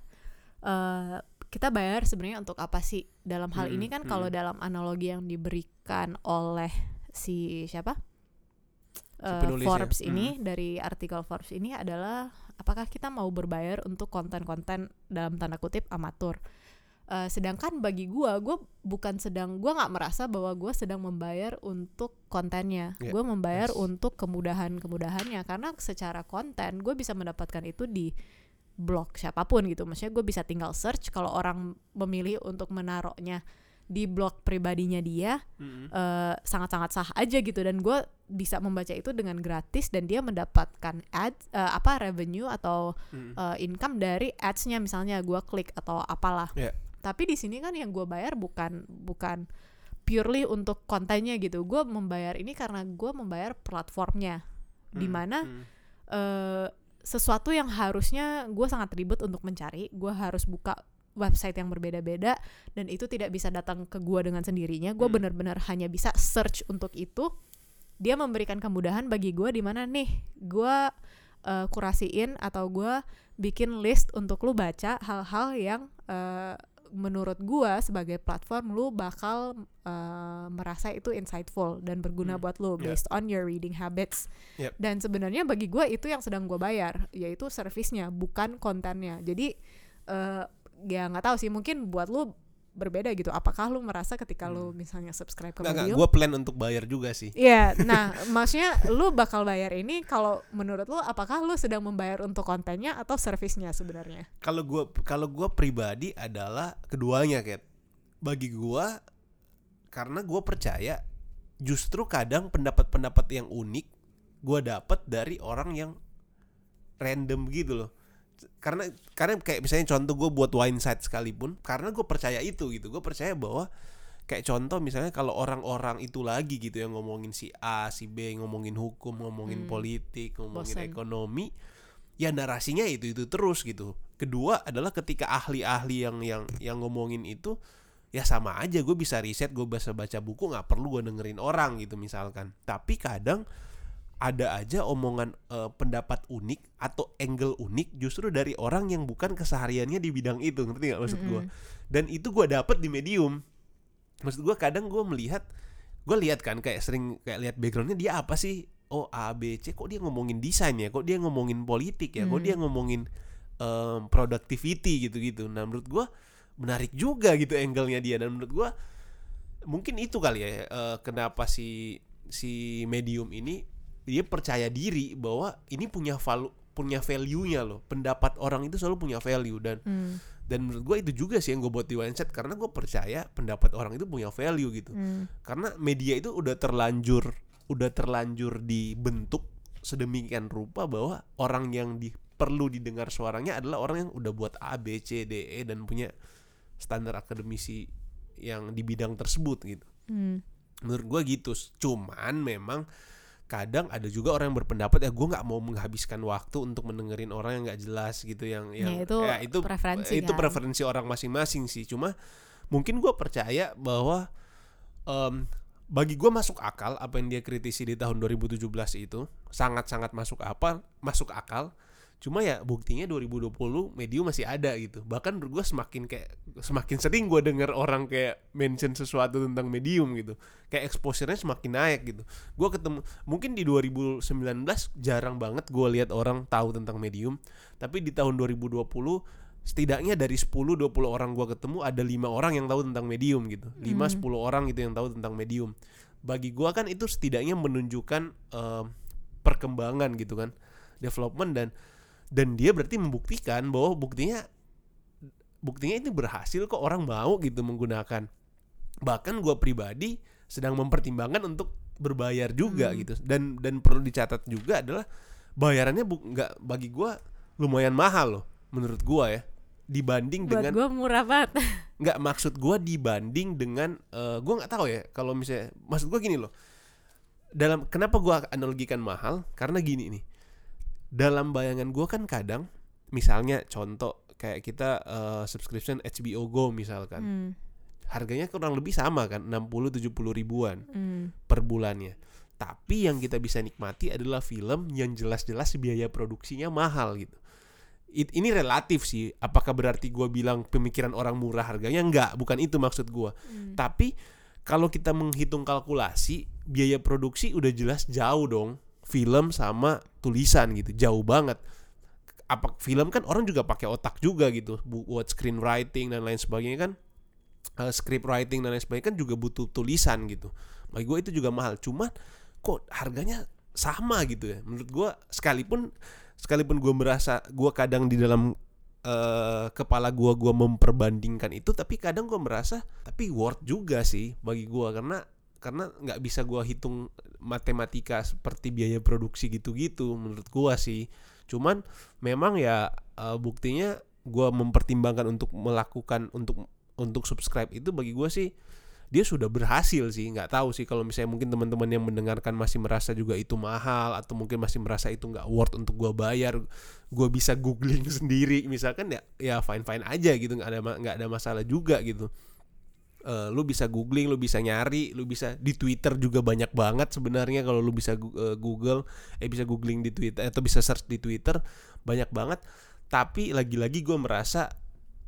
eh kita bayar sebenarnya untuk apa sih? Dalam hal Hmm, ini kan hmm. kalau dalam analogi yang diberikan oleh si siapa? Penulisnya. Forbes Hmm. ini dari artikel Forbes ini adalah apakah kita mau berbayar untuk konten-konten dalam tanda kutip amatur? Eh, sedangkan bagi gua, gua bukan sedang gua nggak merasa bahwa gua sedang membayar untuk kontennya. Ya, Gua membayar yes. untuk kemudahan-kemudahannya karena secara konten gue bisa mendapatkan itu di blog siapa pun gitu. Maksudnya gue bisa tinggal search kalau orang memilih untuk menaruhnya di blog pribadinya dia eh, sangat-sangat sah aja gitu dan gue bisa membaca itu dengan gratis dan dia mendapatkan ad eh, apa revenue atau Mm. eh, income dari ads-nya misalnya gue klik atau apalah. Ya. Tapi di sini kan yang gue bayar bukan bukan purely untuk kontennya gitu. Gue membayar ini karena gue membayar platformnya, Hmm, di mana hmm. eh, sesuatu yang harusnya gue sangat ribet untuk mencari. Gue harus buka website yang berbeda-beda dan itu tidak bisa datang ke gue dengan sendirinya. Gue Hmm. benar-benar hanya bisa search untuk itu. Dia memberikan kemudahan bagi gue di mana nih gue eh, kurasiin atau gue bikin list untuk lu baca hal-hal yang eh, menurut gua sebagai platform lu bakal eh, merasa itu insightful dan berguna Hmm, buat lu yeah. based on your reading habits. Yep. Dan sebenarnya bagi gua itu yang sedang gua bayar, yaitu servisnya bukan kontennya. Jadi eh ya nggak tahu sih mungkin buat lu berbeda gitu apakah lu merasa ketika lu misalnya subscribe ke Hmm. Medium gue plan untuk bayar juga sih. Iya, nah maksudnya lu bakal bayar ini kalau menurut lu apakah lu sedang membayar untuk kontennya atau servisnya sebenarnya? Kalau gue kalau gua pribadi adalah keduanya kayak bagi gua karena gue percaya justru kadang pendapat-pendapat yang unik gue dapat dari orang yang random gitu loh karena karena kayak misalnya contoh gue buat wine site sekalipun karena gue percaya itu gitu gue percaya bahwa kayak contoh misalnya kalau orang-orang itu lagi gitu yang ngomongin si A si B ngomongin hukum ngomongin Hmm. politik ngomongin Bosen. ekonomi ya narasinya itu itu terus gitu kedua adalah ketika ahli-ahli yang yang yang ngomongin itu ya sama aja gue bisa riset gue bisa baca buku nggak perlu gue dengerin orang gitu misalkan tapi kadang ada aja omongan eh, pendapat unik atau angle unik justru dari orang yang bukan kesehariannya di bidang itu ngerti nggak maksud gue dan itu gue dapet di medium. Maksud gue kadang gue melihat gue lihat kan kayak sering kayak lihat backgroundnya dia apa sih? Oh A B C kok dia ngomongin desain ya? Kok dia ngomongin politik ya? Kok Hmm. dia ngomongin em, productivity gitu-gitu. Nah menurut gue menarik juga gitu angle-nya dia. Dan menurut gue mungkin itu kali ya eh, kenapa si si medium ini dia percaya diri bahwa ini punya valu punya value-nya loh. Pendapat orang itu selalu punya value dan Hmm, dan menurut gue itu juga sih yang gue buat di Mindset karena gue percaya pendapat orang itu punya value gitu. Hmm, karena media itu udah terlanjur udah terlanjur dibentuk sedemikian rupa bahwa orang yang di, perlu didengar suaranya adalah orang yang udah buat A B C D E dan punya standar akademisi yang di bidang tersebut gitu. Hmm. menurut gue gitu. Cuman memang kadang ada juga orang yang berpendapat ya gue nggak mau menghabiskan waktu untuk mendengerin orang yang nggak jelas gitu yang yang Ya, itu preferensi itu kan. preferensi orang masing-masing sih cuma mungkin gue percaya bahwa em, bagi gue masuk akal apa yang dia kritisi di tahun 2017 itu sangat-sangat masuk apa masuk akal cuma ya buktinya 2020 medium masih ada gitu. Bahkan gue semakin kayak semakin sering gue denger orang kayak mention sesuatu tentang medium gitu. Kayak exposure-nya semakin naik gitu. Gue ketemu mungkin di 2019 jarang banget gue lihat orang tahu tentang medium. Tapi di tahun 2020 setidaknya dari 10-20 orang gua ketemu ada lima orang yang tahu tentang medium gitu. 5-10 orang gitu yang tahu tentang medium. Bagi gua kan itu setidaknya menunjukkan em, perkembangan gitu kan development dan dan dia berarti membuktikan bahwa buktinya buktinya itu berhasil kok orang mau gitu menggunakan. Bahkan gua pribadi sedang mempertimbangkan untuk berbayar juga Hmm. gitu. Dan dan perlu dicatat juga adalah bayarannya bu- nggak bagi gua lumayan mahal loh menurut gua ya. Dibanding Buat dengan gue murah banget. nggak maksud gua dibanding dengan eh, gua nggak tahu ya kalau misalnya maksud gua gini loh. Dalam kenapa gua analogikan mahal? Karena gini nih dalam bayangan gua kan kadang misalnya contoh kayak kita eh, subscription HBO Go misalkan. Hmm, harganya kurang lebih sama kan 60-70 ribuan hmm, per bulannya. Tapi yang kita bisa nikmati adalah film yang jelas-jelas biaya produksinya mahal gitu. It- ini relatif sih apakah berarti gua bilang pemikiran orang murah harganya? Enggak bukan itu maksud gua. Hmm. tapi kalau kita menghitung kalkulasi biaya produksi udah jelas jauh dong film sama tulisan gitu jauh banget. Apa film kan orang juga pakai otak juga gitu bu- buat screenwriting dan lain sebagainya kan. Eh, script writing dan lain sebagainya kan juga butuh tulisan gitu. Bagi gue itu juga mahal cuma kok harganya sama gitu ya. Menurut gue sekalipun sekalipun gue merasa gue kadang di dalam eh, kepala gue gua memperbandingkan itu tapi kadang gue merasa tapi worth juga sih bagi gue karena karena nggak bisa gua hitung matematika seperti biaya produksi gitu-gitu menurut gua sih. Cuman memang ya eh, buktinya gua mempertimbangkan untuk melakukan untuk untuk subscribe itu bagi gua sih dia sudah berhasil sih. Nggak tahu sih kalau misalnya mungkin teman-teman yang mendengarkan masih merasa juga itu mahal atau mungkin masih merasa itu nggak worth untuk gua bayar gua bisa googling sendiri. Misalkan ya ya fine fine aja gitu nggak ada nggak ada masalah juga gitu Eh, lu bisa googling, lu bisa nyari, lu bisa di Twitter juga banyak banget sebenarnya kalau lu bisa eh, Google, eh bisa googling di Twitter atau bisa search di Twitter banyak banget. Tapi lagi-lagi gue merasa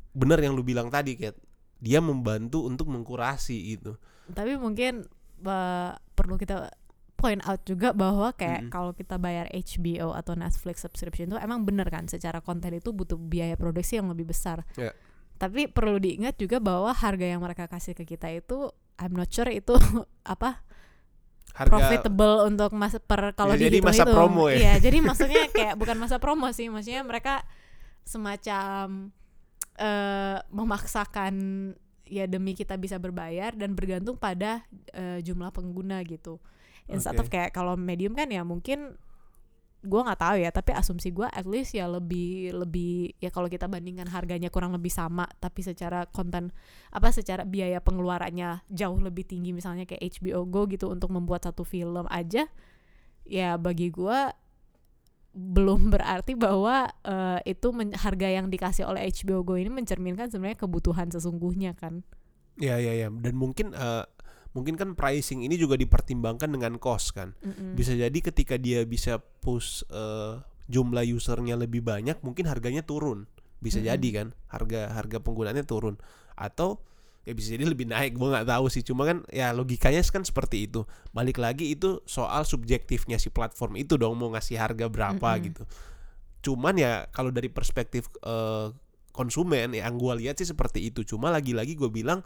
bener yang lu bilang tadi kayak dia membantu untuk mengkurasi gitu. Tapi mungkin eh, perlu kita point out juga bahwa kayak Mm-mm. kalau kita bayar HBO atau Netflix subscription itu emang bener kan secara konten itu butuh biaya produksi yang lebih besar. Ya. Tapi perlu diingat juga bahwa harga yang mereka kasih ke kita itu I'm not sure itu apa Harga profitable untuk masa per kalau Bisa jadi masa itu. promo ya? Iya, jadi maksudnya kayak bukan masa promo sih, maksudnya mereka semacam eh memaksakan ya demi kita bisa berbayar dan bergantung pada eh, jumlah pengguna gitu. Instead of Oke. kayak kalau medium kan ya mungkin gua nggak tahu ya, tapi asumsi gua at least ya lebih lebih ya kalau kita bandingkan harganya kurang lebih sama, tapi secara konten apa secara biaya pengeluarannya jauh lebih tinggi misalnya kayak HBO Go gitu untuk membuat satu film aja ya bagi gua belum berarti bahwa eh, itu men- harga yang dikasih oleh HBO Go ini mencerminkan sebenarnya kebutuhan sesungguhnya kan. Ya ya ya. Dan mungkin eh, mungkin kan pricing ini juga dipertimbangkan dengan cost kan. Mm-mm. Bisa jadi ketika dia bisa push eh, jumlah usernya lebih banyak, mungkin harganya turun. Bisa Mm-mm. jadi kan harga harga penggunaannya turun atau ya bisa jadi lebih naik. Gue nggak tahu sih. Cuma kan ya logikanya kan seperti itu. Balik lagi itu soal subjektifnya si platform itu dong mau ngasih harga berapa Mm-mm. gitu. Cuman ya kalau dari perspektif eh, konsumen yang gue lihat sih seperti itu. Cuma lagi-lagi gue bilang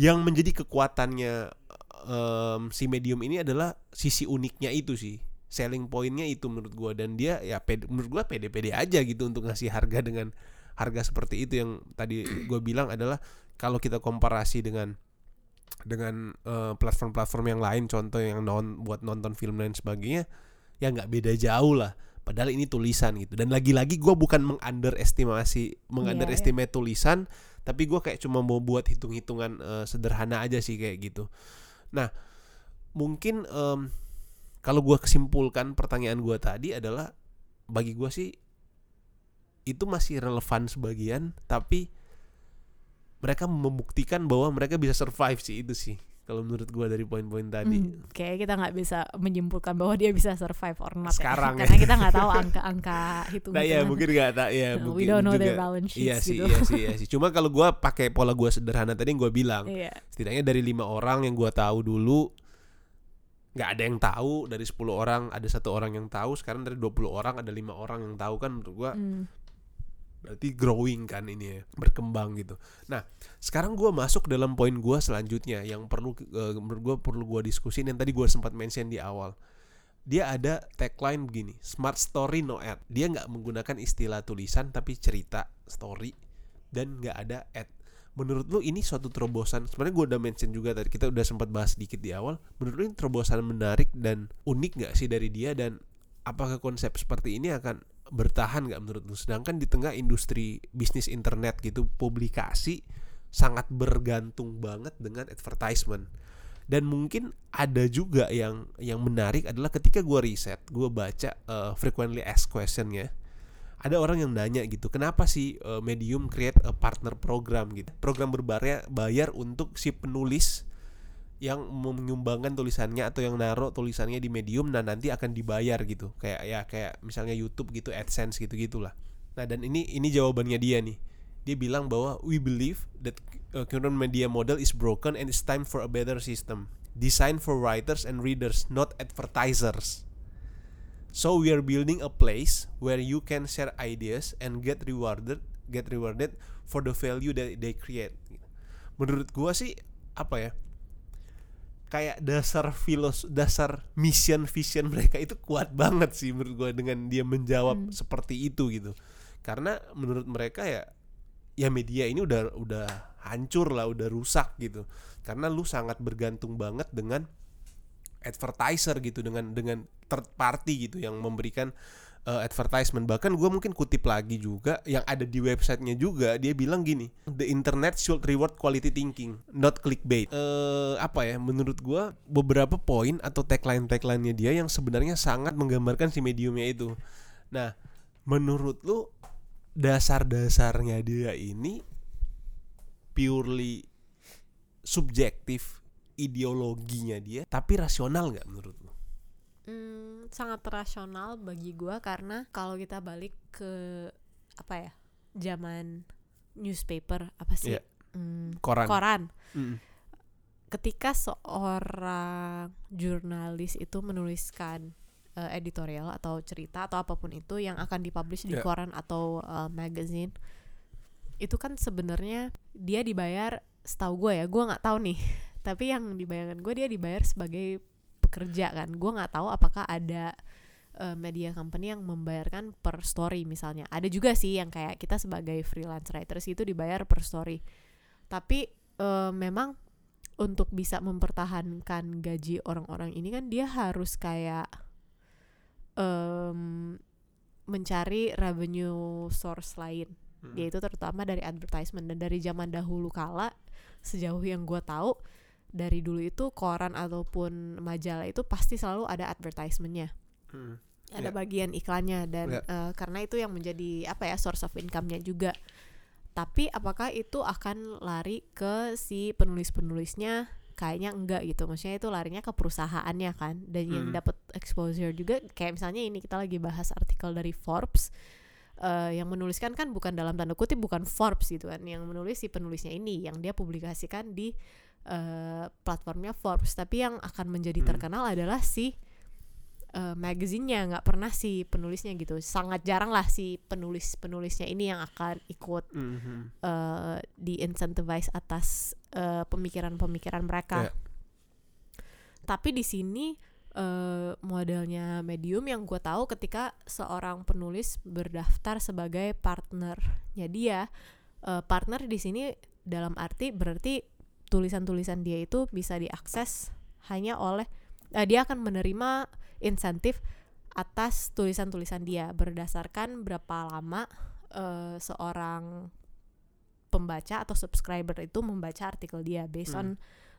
yang menjadi kekuatannya em, si medium ini adalah sisi uniknya itu sih. Selling pointnya itu menurut gua. Dan dia ya pede, menurut gua pede-pede aja gitu untuk ngasih harga dengan harga seperti itu. Yang tadi gue bilang adalah kalau kita komparasi dengan dengan eh, platform-platform yang lain contoh yang non buat nonton film dan sebagainya ya nggak beda jauh lah. Padahal ini tulisan gitu. Dan lagi-lagi gua bukan mengunderestimasi mengunderestimate tulisan tapi gua kayak cuma mau buat hitung-hitungan eh, sederhana aja sih kayak gitu. Nah mungkin em, kalau gua kesimpulkan pertanyaan gua tadi adalah bagi gua sih itu masih relevan sebagian tapi mereka membuktikan bahwa mereka bisa survive sih itu sih kalau menurut gua dari poin-poin tadi Hmm, kayak kita nggak bisa menyimpulkan bahwa dia bisa survive or not ya. Sekarang ya. karena kita nggak tahu angka-angka hitung Nah ya mungkin nggak tak ya No, mungkin we don't know juga their balance sheets iya sih gitu. iya sih iya sih cuma kalau gua pakai pola gua sederhana tadi yang gua bilang Iya. setidaknya dari lima orang yang gua tahu dulu nggak ada yang tahu dari 10 orang ada satu orang yang tahu sekarang dari 20 orang ada lima orang yang tahu kan menurut gua Hmm. Berarti growing kan ini ya berkembang gitu. Nah sekarang gua masuk dalam poin gua selanjutnya yang perlu eh, menurut gua perlu gua diskusin yang tadi gua sempat mention di awal. Dia ada tagline begini smart story no ad. Dia nggak menggunakan istilah tulisan tapi cerita story dan nggak ada ad. Menurut lu ini suatu terobosan sebenarnya gue udah mention juga tadi kita udah sempat bahas sedikit di awal. Menurut lu ini terobosan menarik dan unik nggak sih dari dia? Dan apakah konsep seperti ini akan bertahan nggak menurut lu? Sedangkan di tengah industri bisnis internet gitu publikasi sangat bergantung banget dengan advertisement. Dan mungkin ada juga yang yang menarik adalah ketika gue riset gue baca uh, frequently asked questionnya ada orang yang nanya gitu kenapa sih uh, medium create a partner program? gitu. Program berbayar bayar untuk si penulis yang menyumbangkan tulisannya atau yang naruh tulisannya di medium nah nanti akan dibayar gitu. Kayak ya kayak misalnya YouTube gitu AdSense gitu gitulah nah dan ini ini jawabannya dia nih. Dia bilang bahwa we believe that uh, current media model is broken and it's time for a better system. Designed for writers and readers not advertisers. So we are building a place where you can share ideas and get rewarded get rewarded for the value that they create. Menurut gua sih apa ya kayak dasar filos dasar mission vision mereka itu kuat banget sih menurut gua dengan dia menjawab Hmm. seperti itu gitu karena menurut mereka ya ya media ini udah udah hancur lah udah rusak gitu karena lu sangat bergantung banget dengan advertiser gitu dengan dengan third party gitu yang memberikan uh, advertisement. Bahkan gue mungkin kutip lagi juga yang ada di websitenya juga dia bilang gini the internet should reward quality thinking not clickbait. Eh apa ya menurut gue beberapa poin atau tagline tagline-nya dia yang sebenarnya sangat menggambarkan si mediumnya itu. Nah menurut lu dasar-dasarnya dia ini purely subjektif ideologinya dia tapi rasional nggak menurut lu Hmm, sangat rasional bagi gua karena kalau kita balik ke apa ya zaman newspaper apa sih Iya. Hmm, koran, koran Mm. ketika seorang jurnalis itu menuliskan eh, editorial atau cerita atau apa pun itu yang akan dipublish di Iya. koran atau eh, magazine itu kan sebenarnya dia dibayar setahu gue ya gue nggak tahu nih tapi yang dibayangkan gue dia dibayar sebagai pekerja kan. Gue nggak tahu apakah ada uh, media company yang membayarkan per story misalnya. Ada juga sih yang kayak kita sebagai freelance writers itu dibayar per story. Tapi uh, memang untuk bisa mempertahankan gaji orang-orang ini kan dia harus kayak um, mencari revenue source lain. Hmm. yaitu terutama dari advertisement. Dan dari zaman dahulu kala sejauh yang gue tahu dari dulu itu koran ataupun majalah itu pasti selalu ada advertisementnya hmm. ada yeah. bagian iklannya dan yeah. Ya. uh, karena itu yang menjadi apa ya source of income-nya juga tapi apakah itu akan lari ke si penulis-penulisnya kayaknya enggak gitu maksudnya itu larinya ke perusahaannya kan dan hmm. yang dapat exposure juga kayak misalnya ini kita lagi bahas artikel dari Forbes uh, yang menuliskan kan bukan dalam tanda kutip bukan Forbes gitu kan yang menulis si penulisnya ini yang dia publikasikan di uh, platformnya Forbes tapi yang akan menjadi hmm. terkenal adalah si uh, magazinnya nggak pernah si penulisnya gitu sangat jarang lah si penulis penulisnya ini yang akan ikut mm -hmm. uh, di incentivize atas pemikiran-pemikiran uh, mereka yeah. tapi di sini uh, modelnya medium yang gue tahu ketika seorang penulis berdaftar sebagai partnernya dia uh, partner di sini dalam arti berarti tulisan-tulisan dia itu bisa diakses hanya oleh uh, dia akan menerima insentif atas tulisan-tulisan dia berdasarkan berapa lama uh, seorang pembaca atau subscriber itu membaca artikel dia based hmm. on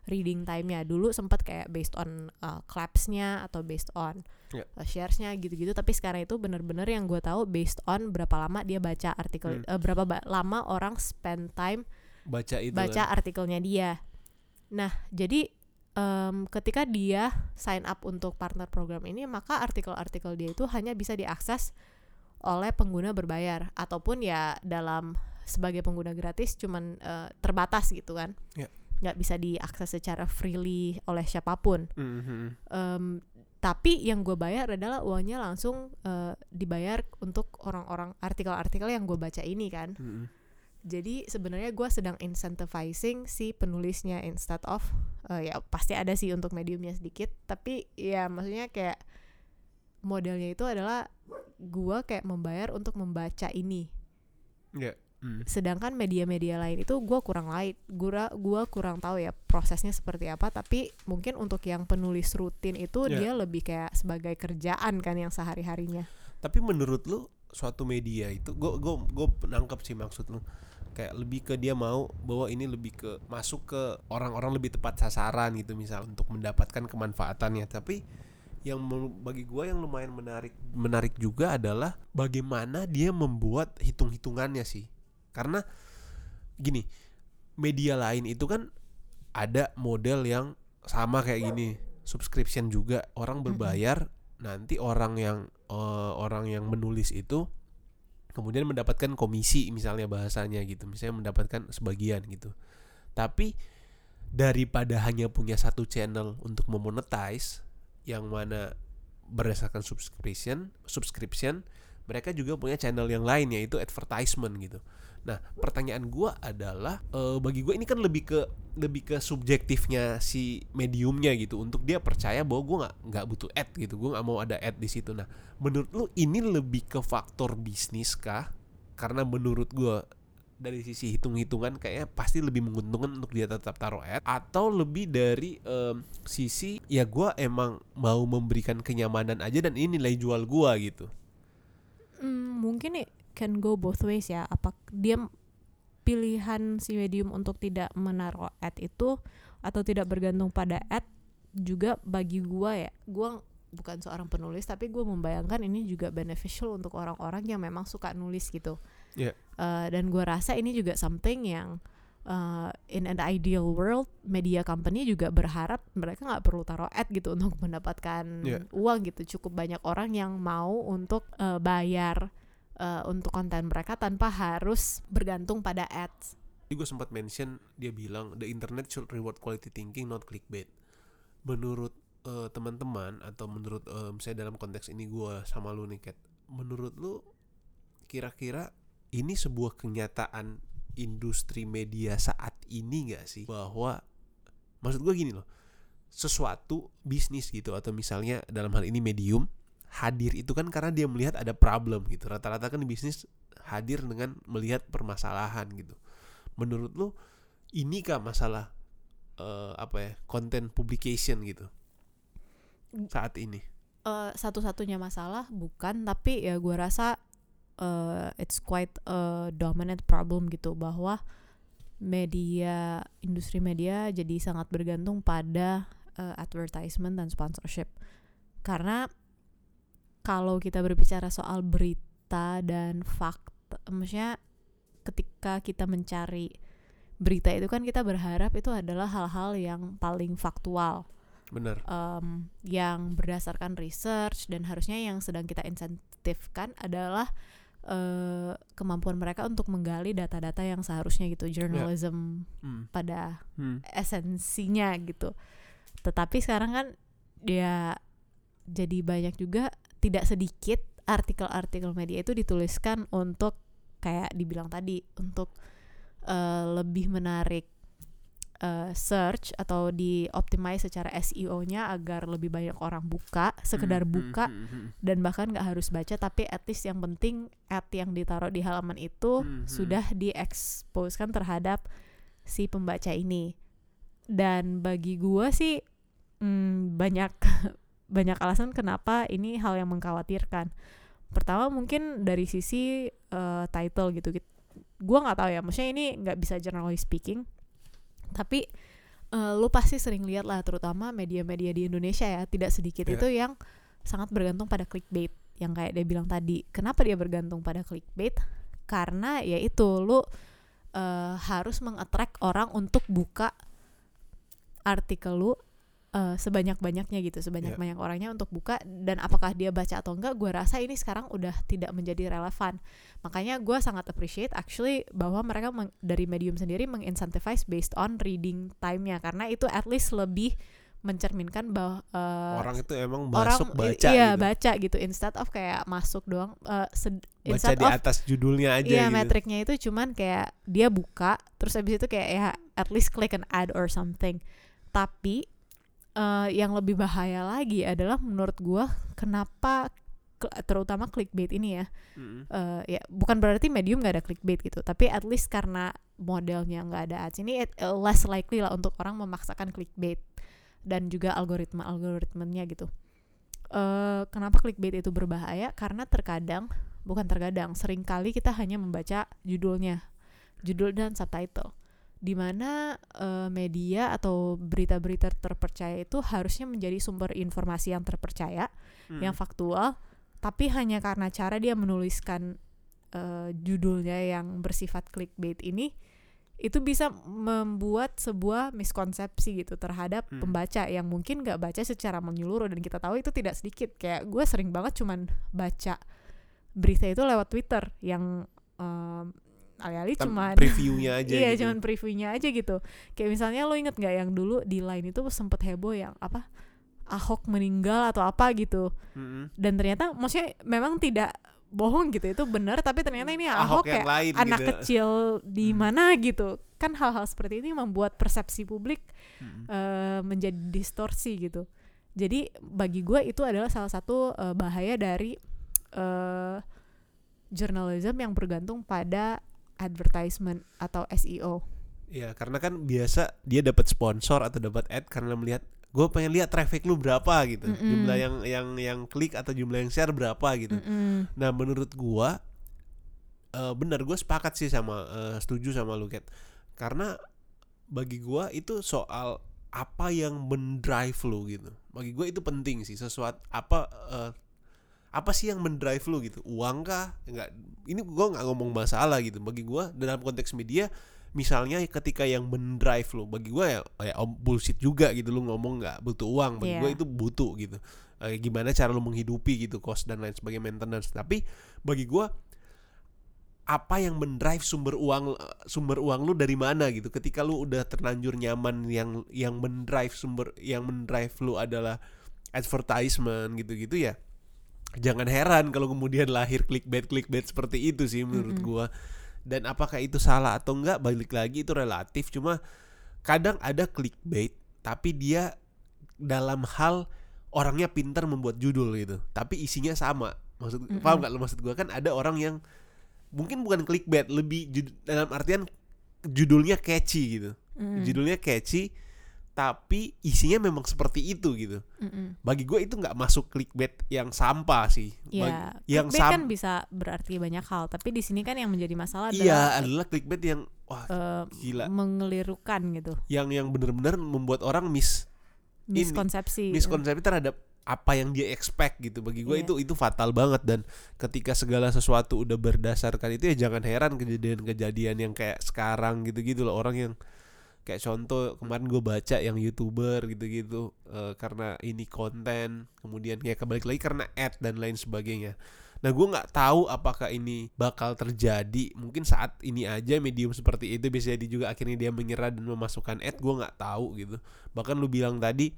reading time-nya dulu sempat kayak based on uh, claps-nya atau based on yeah. uh, shares-nya gitu-gitu tapi sekarang itu bener-bener yang gue tahu based on berapa lama dia baca artikel hmm. uh, berapa ba lama orang spend time baca itu baca kan? artikelnya dia nah jadi um, ketika dia sign up untuk partner program ini maka artikel-artikel dia itu hanya bisa diakses oleh pengguna berbayar ataupun ya dalam sebagai pengguna gratis cuman uh, terbatas gitu kan yeah nggak bisa diakses secara freely oleh siapa pun. Mm-hmm. Um, tapi yang gue bayar adalah uangnya langsung uh, dibayar untuk orang-orang artikel-artikel yang gue baca ini kan. Mm-hmm. Jadi sebenarnya gue sedang incentivizing si penulisnya instead of uh, ya pasti ada sih untuk mediumnya sedikit, tapi ya maksudnya kayak modelnya itu adalah gue kayak membayar untuk membaca ini. Yeah. Hmm. Sedangkan media-media lain itu gue kurang lain, gua gua kurang tahu ya prosesnya seperti apa. Tapi mungkin untuk yang penulis rutin itu yeah. dia lebih kayak sebagai kerjaan kan yang sehari harinya. Tapi menurut lu suatu media itu, gue gue gue nangkep sih maksud lu kayak lebih ke dia mau bahwa ini lebih ke masuk ke orang-orang lebih tepat sasaran gitu misal untuk mendapatkan kemanfaatannya. Tapi yang bagi gue yang lumayan menarik menarik juga adalah bagaimana dia membuat hitung-hitungannya sih. Karena gini media lain itu kan ada model yang sama kayak gini subscription juga. Orang berbayar nanti orang yang uh, orang yang menulis itu kemudian mendapatkan komisi misalnya bahasanya gitu. Misalnya mendapatkan sebagian gitu. Tapi daripada hanya punya satu channel untuk memonetize yang mana berdasarkan subscription subscription mereka juga punya channel yang lain yaitu advertisement gitu Nah, pertanyaan gue adalah uh, bagi gue ini kan lebih ke lebih ke subjektifnya si mediumnya gitu untuk dia percaya bahwa gue nggak nggak butuh ad gitu gue nggak mau ada ad di situ. Nah, menurut lu ini lebih ke faktor bisnis kah? Karena menurut gue dari sisi hitung-hitungan kayaknya pasti lebih menguntungkan untuk dia tetap taruh ad atau lebih dari um, sisi ya gue emang mau memberikan kenyamanan aja dan ini nilai jual gue gitu. Hmm, mungkin nih can go both ways ya apa dia pilihan si medium untuk tidak menaruh ad itu atau tidak bergantung pada ad juga bagi gua ya gua bukan seorang penulis tapi gue membayangkan ini juga beneficial untuk orang-orang yang memang suka nulis gitu yeah. uh, dan gua rasa ini juga something yang uh, in an ideal world media company juga berharap mereka nggak perlu taruh ad gitu untuk mendapatkan yeah. uang gitu cukup banyak orang yang mau untuk uh, bayar uh, untuk konten mereka tanpa harus bergantung pada ads. Gue sempat mention dia bilang the internet should reward quality thinking not clickbait. Menurut uh, teman-teman atau menurut um, saya dalam konteks ini gue sama lu nih Kat, menurut lu kira-kira ini sebuah kenyataan industri media saat ini nggak sih bahwa maksud gue gini loh sesuatu bisnis gitu atau misalnya dalam hal ini medium hadir itu kan karena dia melihat ada problem gitu. Rata-rata kan bisnis hadir dengan melihat permasalahan gitu. Menurut lo ini kah masalah uh, apa ya content publication gitu? Saat ini. Uh, satu-satunya masalah bukan tapi ya gue rasa uh, it's quite a dominant problem gitu bahwa media industri media jadi sangat bergantung pada uh, advertisement dan sponsorship. Karena kalau kita berbicara soal berita dan fakta maksudnya ketika kita mencari berita itu kan kita berharap itu adalah hal-hal yang paling faktual benar um, yang berdasarkan research dan harusnya yang sedang kita insentifkan adalah uh, kemampuan mereka untuk menggali data-data yang seharusnya gitu journalism yeah. hmm. pada hmm. esensinya gitu tetapi sekarang kan dia jadi banyak juga tidak sedikit artikel-artikel media itu dituliskan untuk kayak dibilang tadi untuk uh, lebih menarik uh, search atau di optimize secara SEO-nya agar lebih banyak orang buka, sekedar hmm, buka hmm, hmm, dan bahkan nggak harus baca tapi at least yang penting ad yang ditaruh di halaman itu sudah dieksposkan terhadap si pembaca ini. Dan bagi gua sih hmm, banyak banyak alasan kenapa ini hal yang mengkhawatirkan. Pertama mungkin dari sisi uh, title gitu. Gua nggak tahu ya, maksudnya ini nggak bisa generally speaking tapi uh, lu pasti sering lihat lah terutama media-media di Indonesia ya tidak sedikit yeah. itu yang sangat bergantung pada clickbait yang kayak dia bilang tadi kenapa dia bergantung pada clickbait karena ya itu lu uh, harus mengattract orang untuk buka artikel lu uh, sebanyak-banyaknya gitu sebanyak-banyak yeah. orangnya untuk buka dan apakah dia baca atau enggak gue rasa ini sekarang udah tidak menjadi relevan makanya gue sangat appreciate actually bahwa mereka dari medium sendiri mengincentivize based on reading time-nya karena itu at least lebih mencerminkan bahwa uh, orang itu emang masuk orang, baca iya gitu. baca gitu instead of kayak masuk doang uh, baca di atas judulnya aja iya gitu. metriknya itu cuman kayak dia buka terus habis itu kayak ya at least click an ad or something tapi uh, yang lebih bahaya lagi adalah menurut gue kenapa terutama clickbait ini ya. Mm. uh, ya bukan berarti medium nggak ada clickbait gitu tapi at least karena modelnya nggak ada ads ini it, uh, less likely lah untuk orang memaksakan clickbait dan juga algoritma algoritmenya gitu. Uh, kenapa clickbait itu berbahaya? Karena terkadang bukan terkadang sering kali kita hanya membaca judulnya judul dan subtitle di mana uh, media atau berita-berita terpercaya itu harusnya menjadi sumber informasi yang terpercaya, hmm. yang faktual, tapi hanya karena cara dia menuliskan uh, judulnya yang bersifat clickbait ini itu bisa membuat sebuah miskonsepsi gitu terhadap hmm. pembaca yang mungkin gak baca secara menyeluruh dan kita tahu itu tidak sedikit kayak gue sering banget cuman baca berita itu lewat Twitter yang um, alih-alih cuman previewnya aja iya gitu. cuman previewnya aja gitu kayak misalnya lo inget nggak yang dulu di line itu sempet heboh yang apa Ahok meninggal atau apa gitu mm-hmm. dan ternyata maksudnya memang tidak bohong gitu itu benar tapi ternyata ini Ahok, Ahok kayak lain anak gitu. kecil di mana gitu kan hal-hal seperti ini membuat persepsi publik hmm. uh, menjadi distorsi gitu jadi bagi gue itu adalah salah satu uh, bahaya dari uh, journalism yang bergantung pada advertisement atau SEO. Iya, karena kan biasa dia dapat sponsor atau dapat ad karena melihat gue pengen lihat traffic lu berapa gitu, mm -mm. jumlah yang yang yang klik atau jumlah yang share berapa gitu. Mm -mm. Nah, menurut gue uh, benar gue sepakat sih sama uh, setuju sama lu Kat. Karena bagi gue itu soal apa yang mendrive lu gitu. Bagi gue itu penting sih sesuatu apa uh, apa sih yang mendrive lu gitu? Uang kah? Enggak. Ini gue nggak ngomong masalah gitu. Bagi gue dalam konteks media misalnya ketika yang mendrive lu bagi gue ya ya om bullshit juga gitu. Lu ngomong nggak butuh uang bagi yeah. gue itu butuh gitu. E, gimana cara lu menghidupi gitu cost dan lain sebagainya maintenance. Tapi bagi gue apa yang mendrive sumber uang sumber uang lu dari mana gitu? Ketika lu udah terlanjur nyaman yang yang mendrive sumber yang mendrive lu adalah advertisement gitu-gitu ya jangan heran kalau kemudian lahir clickbait clickbait seperti itu sih menurut mm -hmm. gua dan apakah itu salah atau enggak balik lagi itu relatif cuma kadang ada clickbait tapi dia dalam hal orangnya pintar membuat judul gitu tapi isinya sama maksud Mm-mm. paham nggak lo maksud gua kan ada orang yang mungkin bukan clickbait lebih jud- dalam artian judulnya catchy gitu Mm-mm. judulnya catchy tapi isinya memang seperti itu gitu. Mm-mm. bagi gue itu nggak masuk clickbait yang sampah sih. Ya, Bagi- yang clickbait sam kan bisa berarti banyak hal, tapi di sini kan yang menjadi masalah iya adalah adalah clickbait yang wah eh, gila. mengelirukan gitu, yang yang benar-benar membuat orang mis Ini, miskonsepsi. miskonsepsi terhadap apa yang dia expect gitu. Bagi gue Iya. itu itu fatal banget. Dan ketika segala sesuatu udah berdasarkan itu ya jangan heran kejadian-kejadian yang kayak sekarang gitu-gitu loh. Orang yang kayak contoh kemarin gue baca yang youtuber gitu-gitu eh, karena ini konten kemudian ya kembali lagi karena ad dan lain sebagainya. Nah gue nggak tahu apakah ini bakal terjadi. Mungkin saat ini aja medium seperti itu bisa jadi juga akhirnya dia menyerah dan memasukkan ad gue nggak tahu gitu. Bahkan lu bilang tadi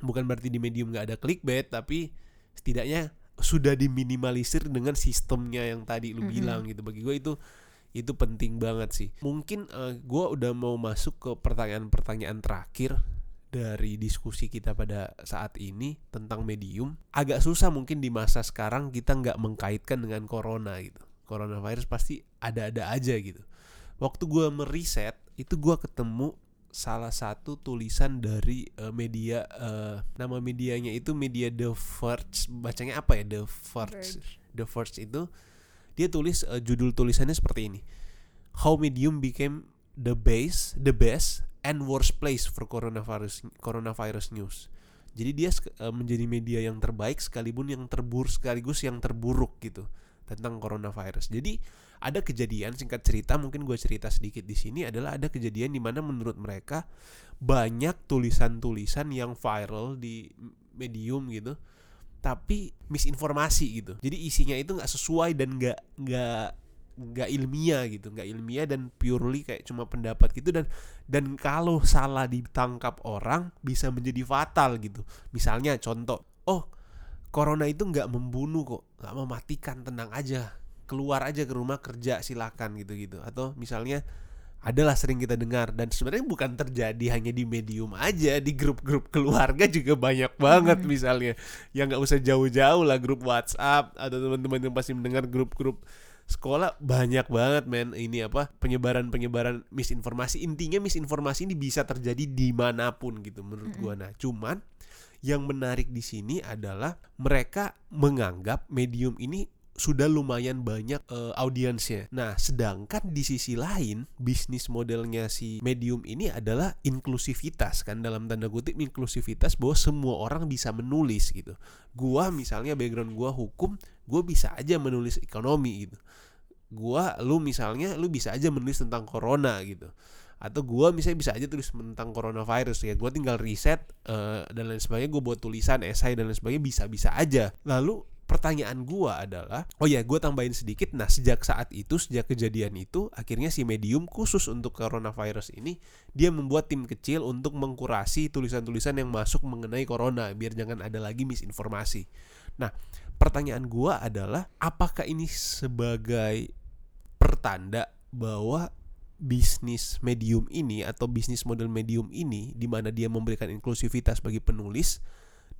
bukan berarti di medium nggak ada clickbait tapi setidaknya sudah diminimalisir dengan sistemnya yang tadi lu Mm-mm. bilang gitu. Bagi gue itu itu penting banget sih. Mungkin eh, gue udah mau masuk ke pertanyaan-pertanyaan terakhir dari diskusi kita pada saat ini tentang medium. Agak susah mungkin di masa sekarang kita nggak mengkaitkan dengan corona gitu. Coronavirus pasti ada-ada aja gitu. Waktu gue meriset itu gue ketemu salah satu tulisan dari eh, media eh, nama medianya itu media The Verge. Bacanya apa ya? The Verge. The Verge itu dia tulis eh, judul tulisannya seperti ini. How Medium became the base the best and worst place for coronavirus coronavirus news. Jadi dia eh, menjadi media yang terbaik sekalipun yang terburuk sekaligus yang terburuk gitu tentang coronavirus. Jadi ada kejadian singkat cerita mungkin gue cerita sedikit di sini adalah ada kejadian di mana menurut mereka banyak tulisan-tulisan yang viral di medium gitu tapi misinformasi gitu. Jadi isinya itu nggak sesuai dan nggak nggak nggak ilmiah gitu. Nggak ilmiah dan purely kayak cuma pendapat gitu. Dan dan kalau salah ditangkap orang bisa menjadi fatal gitu. Misalnya contoh oh corona itu nggak membunuh kok. Nggak mematikan tenang aja. Keluar aja ke rumah kerja silakan gitu gitu atau misalnya adalah sering kita dengar. Dan sebenarnya bukan terjadi hanya di medium aja di grup-grup keluarga juga banyak banget misalnya. Yang nggak usah jauh-jauh lah grup WhatsApp atau teman-teman yang pasti mendengar grup-grup sekolah banyak banget men. Ini apa penyebaran-penyebaran misinformasi. Intinya misinformasi ini bisa terjadi di mana pun gitu menurut gua. Nah cuman yang menarik di sini adalah mereka menganggap medium ini sudah lumayan banyak eh, audiensnya. Nah, sedangkan di sisi lain bisnis modelnya si medium ini adalah inklusivitas kan dalam tanda kutip inklusivitas bahwa semua orang bisa menulis gitu. Gua misalnya background gua hukum, gua bisa aja menulis ekonomi gitu. Gua lu misalnya lu bisa aja menulis tentang corona gitu atau gua misalnya bisa aja tulis tentang coronavirus ya gua tinggal riset eh, dan lain sebagainya gue buat tulisan esai dan lain sebagainya bisa bisa aja lalu pertanyaan gua adalah oh ya gue tambahin sedikit. Nah sejak saat itu sejak kejadian itu akhirnya si medium khusus untuk coronavirus ini dia membuat tim kecil untuk mengkurasi tulisan-tulisan yang masuk mengenai corona biar jangan ada lagi misinformasi. Nah pertanyaan gua adalah apakah ini sebagai pertanda bahwa bisnis medium ini atau bisnis model medium ini di mana dia memberikan inklusivitas bagi penulis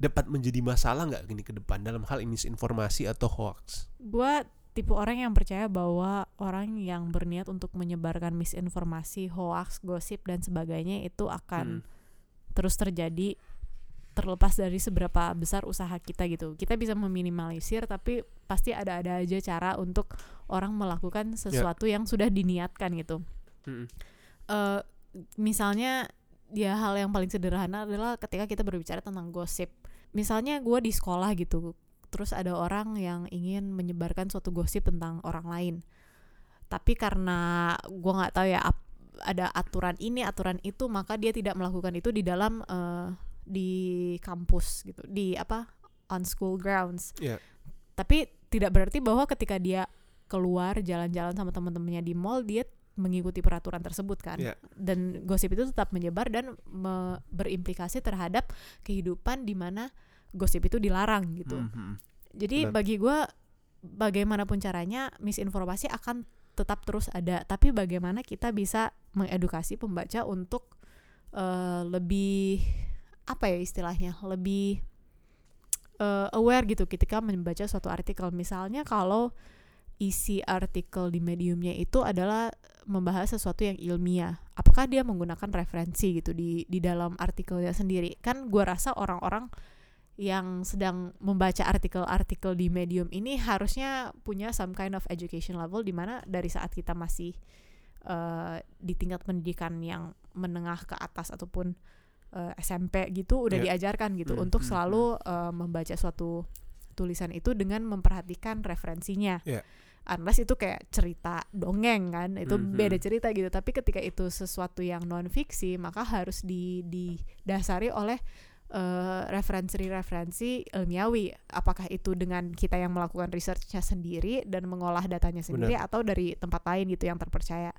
dapat menjadi masalah nggak gini ke depan dalam hal ini informasi atau hoax? Gua tipe orang yang percaya bahwa orang yang berniat untuk menyebarkan misinformasi, hoax, gosip dan sebagainya itu akan Hmm. terus terjadi terlepas dari seberapa besar usaha kita gitu. Kita bisa meminimalisir tapi pasti ada-ada aja cara untuk orang melakukan sesuatu yang sudah diniatkan gitu. Mm-mm. eh misalnya ya hal yang paling sederhana adalah ketika kita berbicara tentang gosip. Misalnya gue di sekolah gitu, terus ada orang yang ingin menyebarkan suatu gosip tentang orang lain. Tapi karena gue nggak tahu ya ada aturan ini aturan itu, maka dia tidak melakukan itu di dalam eh, di kampus gitu, di apa on school grounds. Iya. Tapi tidak berarti bahwa ketika dia keluar jalan-jalan sama teman-temannya di mall dia mengikuti peraturan tersebut kan Iya. dan gosip itu tetap menyebar dan me- berimplikasi terhadap kehidupan di mana gosip itu dilarang gitu Mhm. jadi Benar. bagi gue bagaimanapun caranya misinformasi akan tetap terus ada tapi bagaimana kita bisa mengedukasi pembaca untuk uh, lebih apa ya istilahnya lebih uh, aware gitu ketika membaca suatu artikel misalnya kalau isi artikel di mediumnya itu adalah membahas sesuatu yang ilmiah. Apakah dia menggunakan referensi gitu di di dalam artikelnya sendiri? Kan gue rasa orang-orang yang sedang membaca artikel-artikel di medium ini harusnya punya some kind of education level di mana dari saat kita masih uh, di tingkat pendidikan yang menengah ke atas ataupun uh, eh, SMP gitu udah yeah. diajarkan gitu mm, untuk mm, selalu uh, membaca suatu tulisan itu dengan memperhatikan referensinya. Yeah unless itu kayak cerita dongeng kan itu mm -hmm. beda cerita gitu tapi ketika itu sesuatu yang non fiksi maka harus di didasari oleh uh, referensi-referensi ilmiawi apakah itu dengan kita yang melakukan researchnya sendiri dan mengolah datanya sendiri Bener. atau dari tempat lain gitu yang terpercaya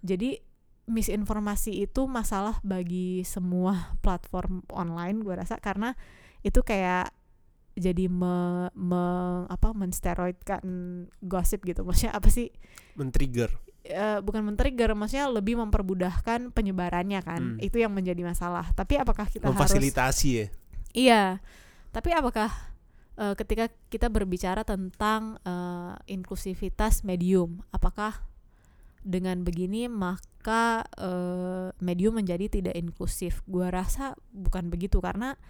jadi misinformasi itu masalah bagi semua platform online gue rasa karena itu kayak jadi me, me apa mensteroidkan gosip gitu. Maksudnya apa sih? Men-trigger. Uh, bukan men-trigger maksudnya lebih mempermudahkan penyebarannya kan. Hmm. itu yang menjadi masalah. Tapi apakah kita memfasilitasi harus ya? Iya. Tapi apakah uh, ketika kita berbicara tentang uh, inklusivitas medium apakah dengan begini maka uh, medium menjadi tidak inklusif? Gua rasa bukan begitu karena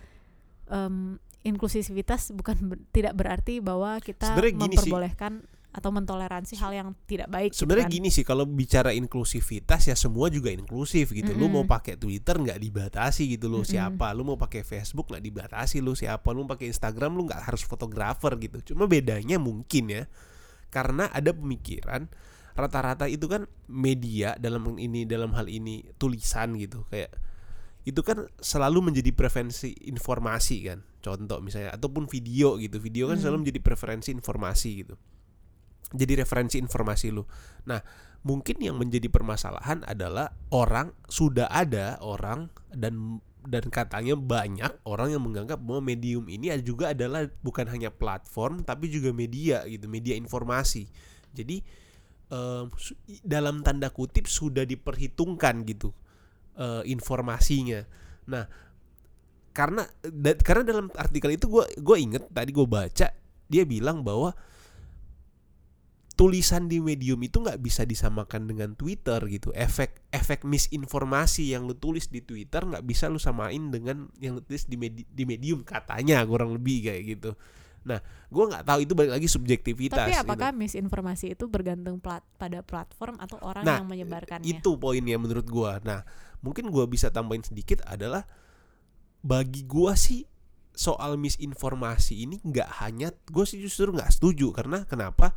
um, inklusivitas bukan ber, tidak berarti bahwa kita memperbolehkan sih. atau mentoleransi hal yang tidak baik. Gitu Sebenarnya gitu kan. gini sih kalau bicara inklusivitas ya semua juga inklusif gitu. Mm -hmm. Lu mau pakai Twitter nggak dibatasi gitu lo mm -hmm. siapa. Lu mau pakai Facebook nggak dibatasi lu siapa. Lu mau pakai Instagram lu nggak harus fotografer gitu. Cuma bedanya mungkin ya karena ada pemikiran rata-rata itu kan media dalam ini dalam hal ini tulisan gitu kayak itu kan selalu menjadi preferensi informasi kan contoh misalnya ataupun video gitu. Video kan hmm. selalu menjadi preferensi informasi gitu. Jadi referensi informasi lu. Nah mungkin yang menjadi permasalahan adalah orang sudah ada orang dan dan katanya banyak orang yang menganggap bahwa medium ini juga adalah bukan hanya platform tapi juga media gitu media informasi. Jadi um, dalam tanda kutip sudah diperhitungkan gitu uh, informasinya. Nah, karena da, karena dalam artikel itu gue gue inget tadi gue baca dia bilang bahwa tulisan di medium itu nggak bisa disamakan dengan Twitter gitu. Efek efek misinformasi yang lu tulis di Twitter nggak bisa lu samain dengan yang lu tulis di, medi, di medium katanya kurang lebih kayak gitu. Nah, gue nggak tahu itu balik lagi subjektivitas. Tapi apakah gitu. misinformasi itu bergantung plat pada platform atau orang nah, yang menyebarkannya? Itu poinnya menurut gue. Nah, mungkin gue bisa tambahin sedikit adalah bagi gue sih soal misinformasi ini nggak hanya gue sih justru nggak setuju karena kenapa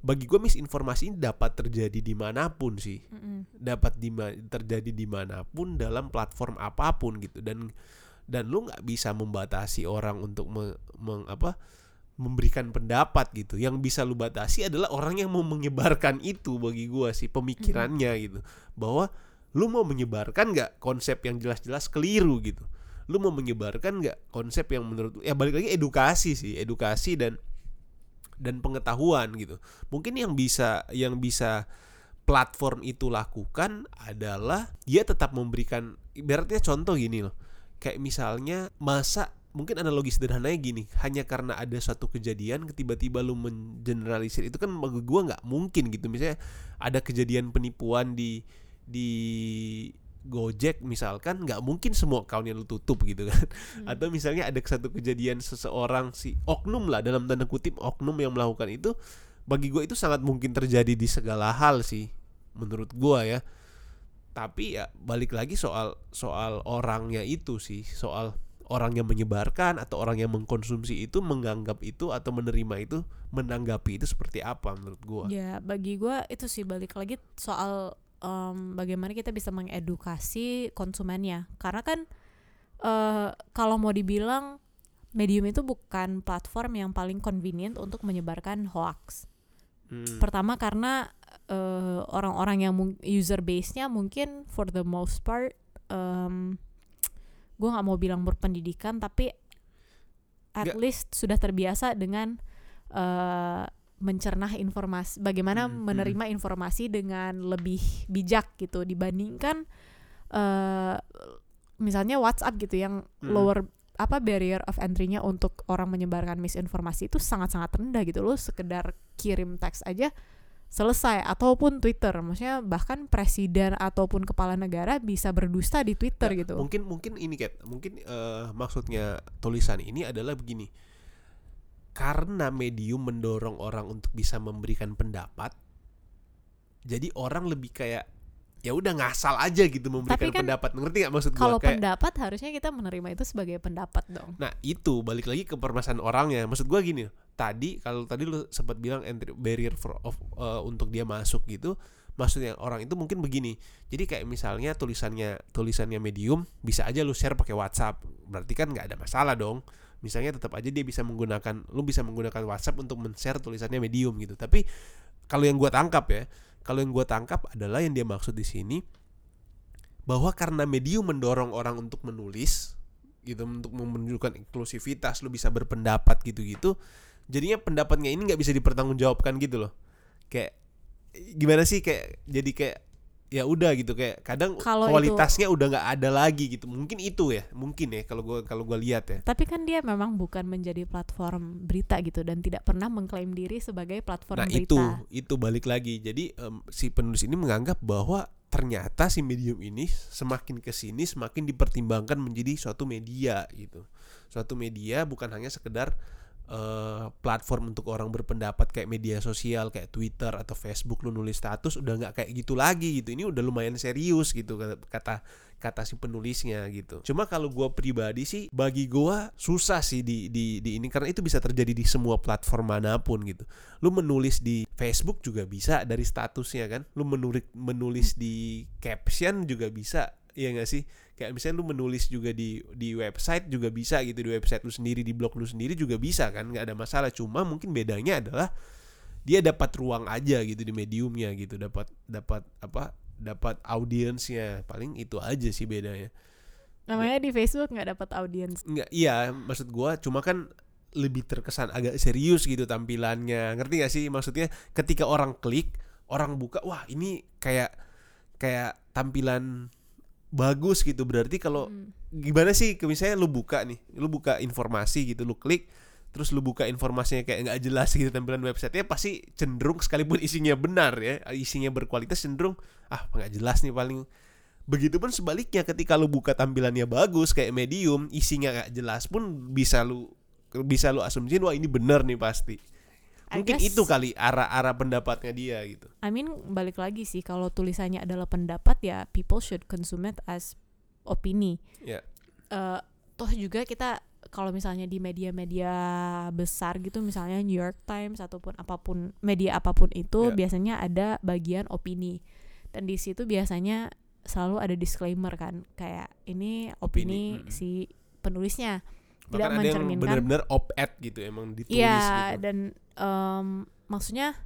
bagi gue misinformasi ini dapat terjadi di mana pun sih mm -hmm. dapat di terjadi di mana pun dalam platform apa pun gitu dan dan lu nggak bisa membatasi orang untuk me, meng, apa memberikan pendapat gitu. Yang bisa lu batasi adalah orang yang mau menyebarkan itu bagi gua sih pemikirannya hmm. gitu. Bahwa lu mau menyebarkan nggak konsep yang jelas-jelas keliru gitu. Lu mau menyebarkan nggak konsep yang menurut ya balik lagi edukasi sih, edukasi dan dan pengetahuan gitu. Mungkin yang bisa yang bisa platform itu lakukan adalah dia tetap memberikan ibaratnya contoh gini loh. Kayak misalnya masa mungkin analogi sederhananya gini hanya karena ada suatu kejadian tiba-tiba lu mengeneralisir itu kan bagi gue nggak mungkin gitu misalnya ada kejadian penipuan di di Gojek misalkan nggak mungkin semua account yang lu tutup gitu kan. Hmm. atau misalnya ada satu kejadian seseorang si oknum lah dalam tanda kutip oknum yang melakukan itu bagi gue itu sangat mungkin terjadi di segala hal sih menurut gue ya. Tapi ya balik lagi soal soal orangnya itu sih soal orang yang menyebarkan atau orang yang mengkonsumsi itu menganggap itu atau menerima itu menanggapi itu seperti apa menurut gua. Ya bagi gua itu sih balik lagi soal um, bagaimana kita bisa mengedukasi konsumennya karena kan uh, kalau mau dibilang medium itu bukan platform yang paling convenient untuk menyebarkan hoax hmm. pertama karena uh, orang-orang yang user base-nya mungkin for the most part um, gue nggak mau bilang berpendidikan tapi at Gak. least sudah terbiasa dengan uh, mencerna informasi, bagaimana Hmm, hmm. menerima informasi dengan lebih bijak gitu dibandingkan eh misalnya WhatsApp gitu yang Hmm. lower apa barrier of entry-nya untuk orang menyebarkan misinformasi itu sangat-sangat rendah gitu loh sekedar kirim teks aja selesai ataupun Twitter maksudnya bahkan presiden ataupun kepala negara bisa berdusta di Twitter Ya, gitu Mungkin mungkin ini Kat, mungkin eh, maksudnya tulisan ini adalah begini. Karena medium mendorong orang untuk bisa memberikan pendapat. Jadi orang lebih kayak ya udah ngasal aja gitu memberikan kan pendapat. Ngerti nggak maksud gua? kalau Kayak- pendapat harusnya kita menerima itu sebagai pendapat dong Nah itu balik lagi ke permasalahan orangnya. Maksud gua gini, tadi kalau tadi lu sempat bilang entry barrier for of uh, untuk dia masuk gitu, maksudnya orang itu mungkin begini. Jadi kayak misalnya tulisannya tulisannya medium bisa aja lu share pakai WhatsApp. Berarti kan nggak ada masalah dong. Misalnya tetap aja dia bisa menggunakan lu bisa menggunakan WhatsApp untuk men-share tulisannya medium gitu. Tapi kalau yang gua tangkap ya, kalau yang gua tangkap adalah yang dia maksud di sini bahwa karena medium mendorong orang untuk menulis gitu untuk menunjukkan inklusivitas lu bisa berpendapat gitu-gitu jadinya pendapatnya ini nggak bisa dipertanggungjawabkan gitu loh kayak gimana sih kayak jadi kayak ya udah gitu kayak kadang itu- kualitasnya udah nggak ada lagi gitu. Mungkin itu ya mungkin ya kalau gua kalau gua lihat ya. Tapi kan dia memang bukan menjadi platform berita gitu dan tidak pernah mengklaim diri sebagai platform nah berita. itu itu balik lagi. Jadi em, si penulis ini menganggap bahwa ternyata si medium ini semakin ke sini semakin dipertimbangkan menjadi suatu media gitu. Suatu media bukan hanya sekedar eh, platform untuk orang berpendapat kayak media sosial kayak Twitter atau Facebook lu nulis status udah nggak kayak gitu lagi gitu. Ini udah lumayan serius gitu kata kata si penulisnya gitu. Cuma kalau gua pribadi sih bagi gua susah sih di di di ini karena itu bisa terjadi di semua platform mana pun gitu. Lu menulis di Facebook juga bisa dari statusnya kan. Lu menulis menulis di caption juga bisa Iya gak sih kayak misalnya lu menulis juga di di website juga bisa gitu di website lu sendiri di blog lu sendiri juga bisa kan nggak ada masalah. Cuma mungkin bedanya adalah dia dapat ruang aja gitu di mediumnya gitu dapat dapat apa dapat audiensnya. Paling itu aja sih bedanya. Namanya di Facebook nggak dapat audiens. Nggak iya maksud gua cuma kan lebih terkesan agak serius gitu tampilannya. Ngerti gak sih? Maksudnya ketika orang klik orang buka wah ini kayak kayak tampilan bagus gitu. Berarti kalau Hmm. gimana sih ke- misalnya lu buka nih lu buka informasi gitu lu klik terus lu buka informasinya kayak nggak jelas gitu tampilan websitenya pasti cenderung sekalipun isinya benar ya isinya berkualitas cenderung ah nggak jelas nih paling. Begitupun sebaliknya ketika lu buka tampilannya bagus kayak medium isinya nggak jelas pun bisa lu bisa lu asumsiin wah ini benar nih pasti. Mungkin guess- itu kali arah-arah pendapatnya dia gitu I mean balik lagi sih kalau tulisannya adalah pendapat ya people should consume it as opini. Ya. Eh, toh juga kita kalau misalnya di media-media besar gitu misalnya New York Times ataupun apa pun media apa pun itu Ya. biasanya ada bagian opini dan di situ biasanya selalu ada disclaimer kan kayak ini opini, Opini, mm. si penulisnya tidak bahkan ada yang mencerminkan benar-benar op-ed gitu emang ditulis Iya, gitu dan em, maksudnya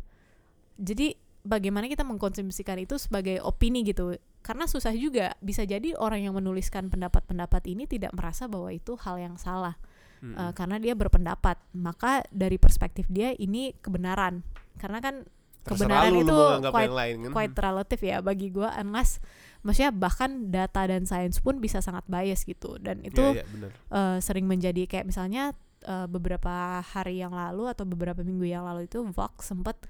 jadi bagaimana kita mengkonsumsikan itu sebagai opini gitu. Karena susah juga bisa jadi orang yang menuliskan pendapat-pendapat ini tidak merasa bahwa itu hal yang salah Mm-mm. eh, karena dia berpendapat. Maka dari perspektif dia ini kebenaran. Karena kan kebenaran itu quite lain kan quite relatif ya bagi gua unless maksudnya bahkan data dan sains pun bisa sangat bias gitu dan itu iya, benar. eh, sering menjadi kayak misalnya eh, beberapa hari yang lalu atau beberapa minggu yang lalu itu Vox sempat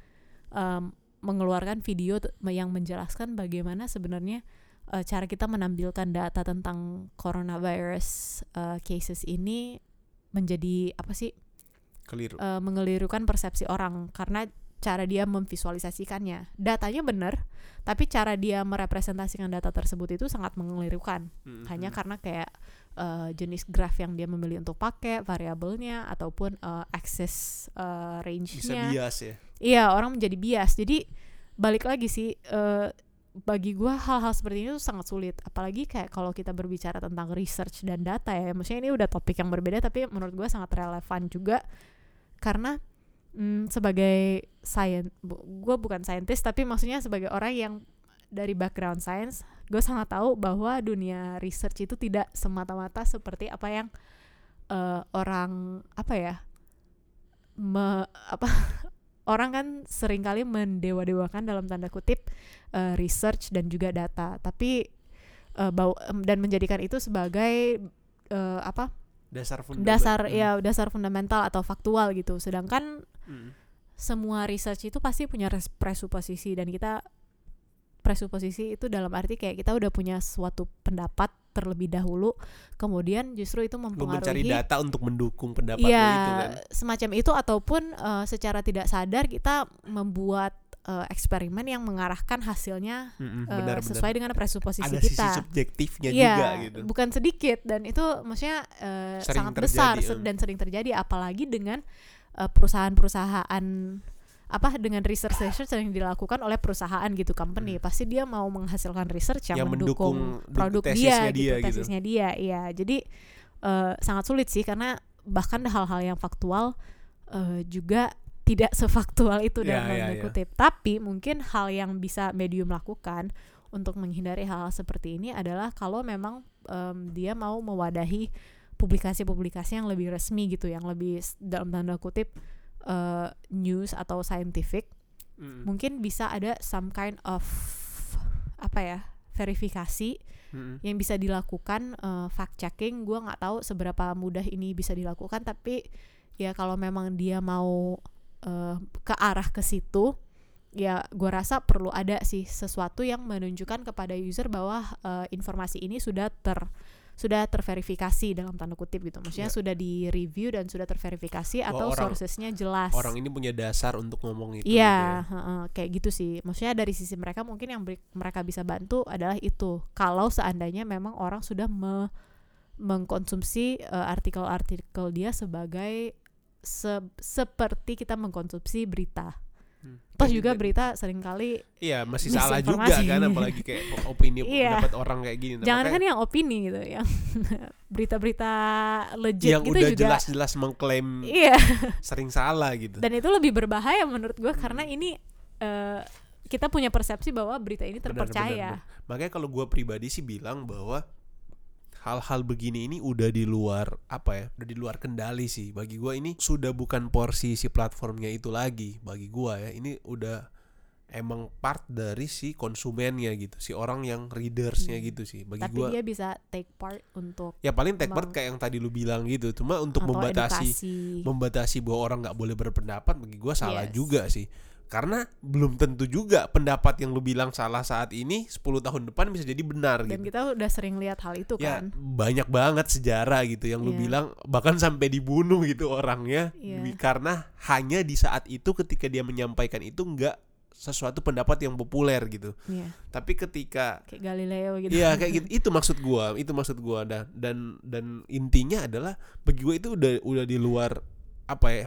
em, mengeluarkan video yang menjelaskan bagaimana sebenarnya eh, cara kita menampilkan data tentang coronavirus eh, cases ini menjadi apa sih keliru. eh, mengelirukan persepsi orang karena cara dia memvisualisasikannya. Datanya benar tapi cara dia merepresentasikan data tersebut itu sangat mengelirukan. Mm-mm. hanya karena kayak eh, jenis graf yang dia memilih untuk pakai variabelnya ataupun eh, access bisa range-nya. Bias ya? Iya orang menjadi bias. Jadi balik lagi sih eh, bagi gua hal-hal seperti ini tuh sangat sulit. Apalagi kayak kalau kita berbicara tentang research dan data ya. Maksudnya ini udah topik yang berbeda tapi menurut gua sangat relevan juga. Karena mm, sebagai science gue bukan scientist tapi maksudnya sebagai orang yang dari background science gue sangat tahu bahwa dunia research itu tidak semata-mata seperti apa yang eh, orang apa ya me, apa orang kan sering kali mendewa-dewakan dalam tanda kutip uh, research dan juga data tapi uh, bau em, dan menjadikan itu sebagai uh, apa dasar fundament dasar Hmm. ya dasar fundamental atau faktual gitu sedangkan Hmm. semua research itu pasti punya res- presuposisi dan kita presuposisi itu dalam arti kayak kita udah punya suatu pendapat terlebih dahulu kemudian justru itu lu mencari mempengaruhi data untuk mendukung pendapat Iya, itu kan semacam itu ataupun eh, secara tidak sadar kita membuat eh, eksperimen yang mengarahkan hasilnya Mm-mm, eh, benar-benar. sesuai dengan presuposisi ada sisi kita. subjektifnya Iya, juga gitu bukan sedikit dan itu maksudnya Sering sangat besar terjadi, eh. dan sering terjadi apalagi dengan perusahaan-perusahaan apa dengan research research yang dilakukan oleh perusahaan gitu company pasti dia mau menghasilkan research yang, Hmm. Yang mendukung, mendukung produk tesisnya dia, dia gitu gitu. tesisnya dia iya jadi eh, sangat sulit sih karena bahkan hal-hal yang faktual eh, juga tidak sefaktual itu Iya, dalam tanda iya. kutip tapi mungkin hal yang bisa medium lakukan untuk menghindari hal-hal seperti ini adalah kalau memang em, dia mau mewadahi publikasi-publikasi yang lebih resmi gitu yang lebih dalam tanda kutip eh, news atau scientific Mm, mungkin bisa ada some kind of apa ya verifikasi mm, yang bisa dilakukan eh, fact checking. Gue nggak tahu seberapa mudah ini bisa dilakukan tapi ya kalau memang dia mau eh, ke arah ke situ ya gue rasa perlu ada sih sesuatu yang menunjukkan kepada user bahwa eh, informasi ini sudah ter sudah terverifikasi dalam tanda kutip gitu maksudnya Ya. sudah di review dan sudah terverifikasi atau orang- sourcesnya jelas orang ini punya dasar untuk ngomong itu Iya, gitu ya. heeh, kayak gitu sih. Maksudnya dari sisi mereka mungkin yang mereka bisa bantu adalah itu. Kalau seandainya memang orang sudah me- mengkonsumsi eh, artikel-artikel dia sebagai se- seperti kita mengkonsumsi berita. Hmm. Toh Dan- juga dan- berita sering kali Iya masih salah juga kan apalagi kayak opini Iya. pendapat orang kayak gini. Nah, jangan kan yang opini gitu, yang berita-berita legit yang gitu udah jelas-jelas mengklaim Iya. sering salah gitu. Dan itu lebih berbahaya menurut gue karena Hmm. ini eh, kita punya persepsi bahwa berita ini Benar, terpercaya. benar, benar. Makanya kalau gue pribadi sih bilang bahwa hal-hal begini ini udah di luar apa ya udah di luar kendali sih bagi gue ini sudah bukan porsi si platformnya itu lagi bagi gue ya ini udah emang part dari si konsumennya gitu si orang yang readersnya Hmm. gitu sih bagi Tapi gue dia bisa take part untuk ya paling take part kayak yang tadi lu bilang gitu cuma untuk membatasi edukasi. membatasi bahwa orang nggak boleh berpendapat bagi gue salah Yes. juga sih karena belum tentu juga pendapat yang lu bilang salah saat ini 10 tahun depan bisa jadi benar Dan gitu kita udah sering lihat hal itu ya kan. banyak banget sejarah gitu yang lu Iya. bilang bahkan sampai dibunuh gitu orangnya. Di- karena hanya di saat itu ketika dia menyampaikan itu nggak sesuatu pendapat yang populer gitu Iya, tapi ketika kayak Galileo gitu. Iya kayak gitu itu maksud gua itu maksud gua dan dan dan intinya adalah bagi gua itu udah udah di luar apa ya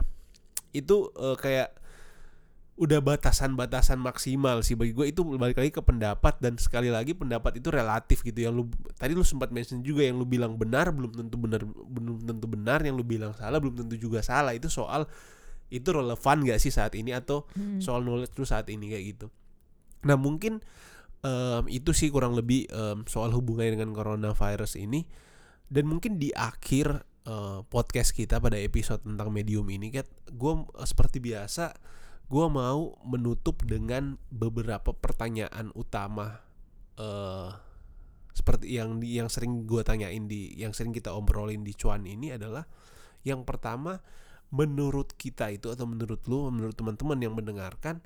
itu eh, kayak udah batasan-batasan maksimal sih bagi gue itu balik lagi ke pendapat dan sekali lagi pendapat itu relatif gitu. Yang lu tadi lu sempat mention juga yang lu bilang benar belum tentu benar belum tentu benar. Yang lu bilang salah belum tentu juga salah. Itu soal itu relevan gak sih saat ini? Atau Hmm. soal knowledge lu saat ini kayak gitu. Nah mungkin em, itu sih kurang lebih em, soal hubungannya dengan coronavirus ini. Dan mungkin di akhir eh, podcast kita pada episode tentang medium ini kan gue seperti biasa gue mau menutup dengan beberapa pertanyaan utama eh seperti yang yang sering gue tanyain di yang sering kita obrolin di cuan ini adalah yang pertama menurut kita itu atau menurut lu menurut teman-teman yang mendengarkan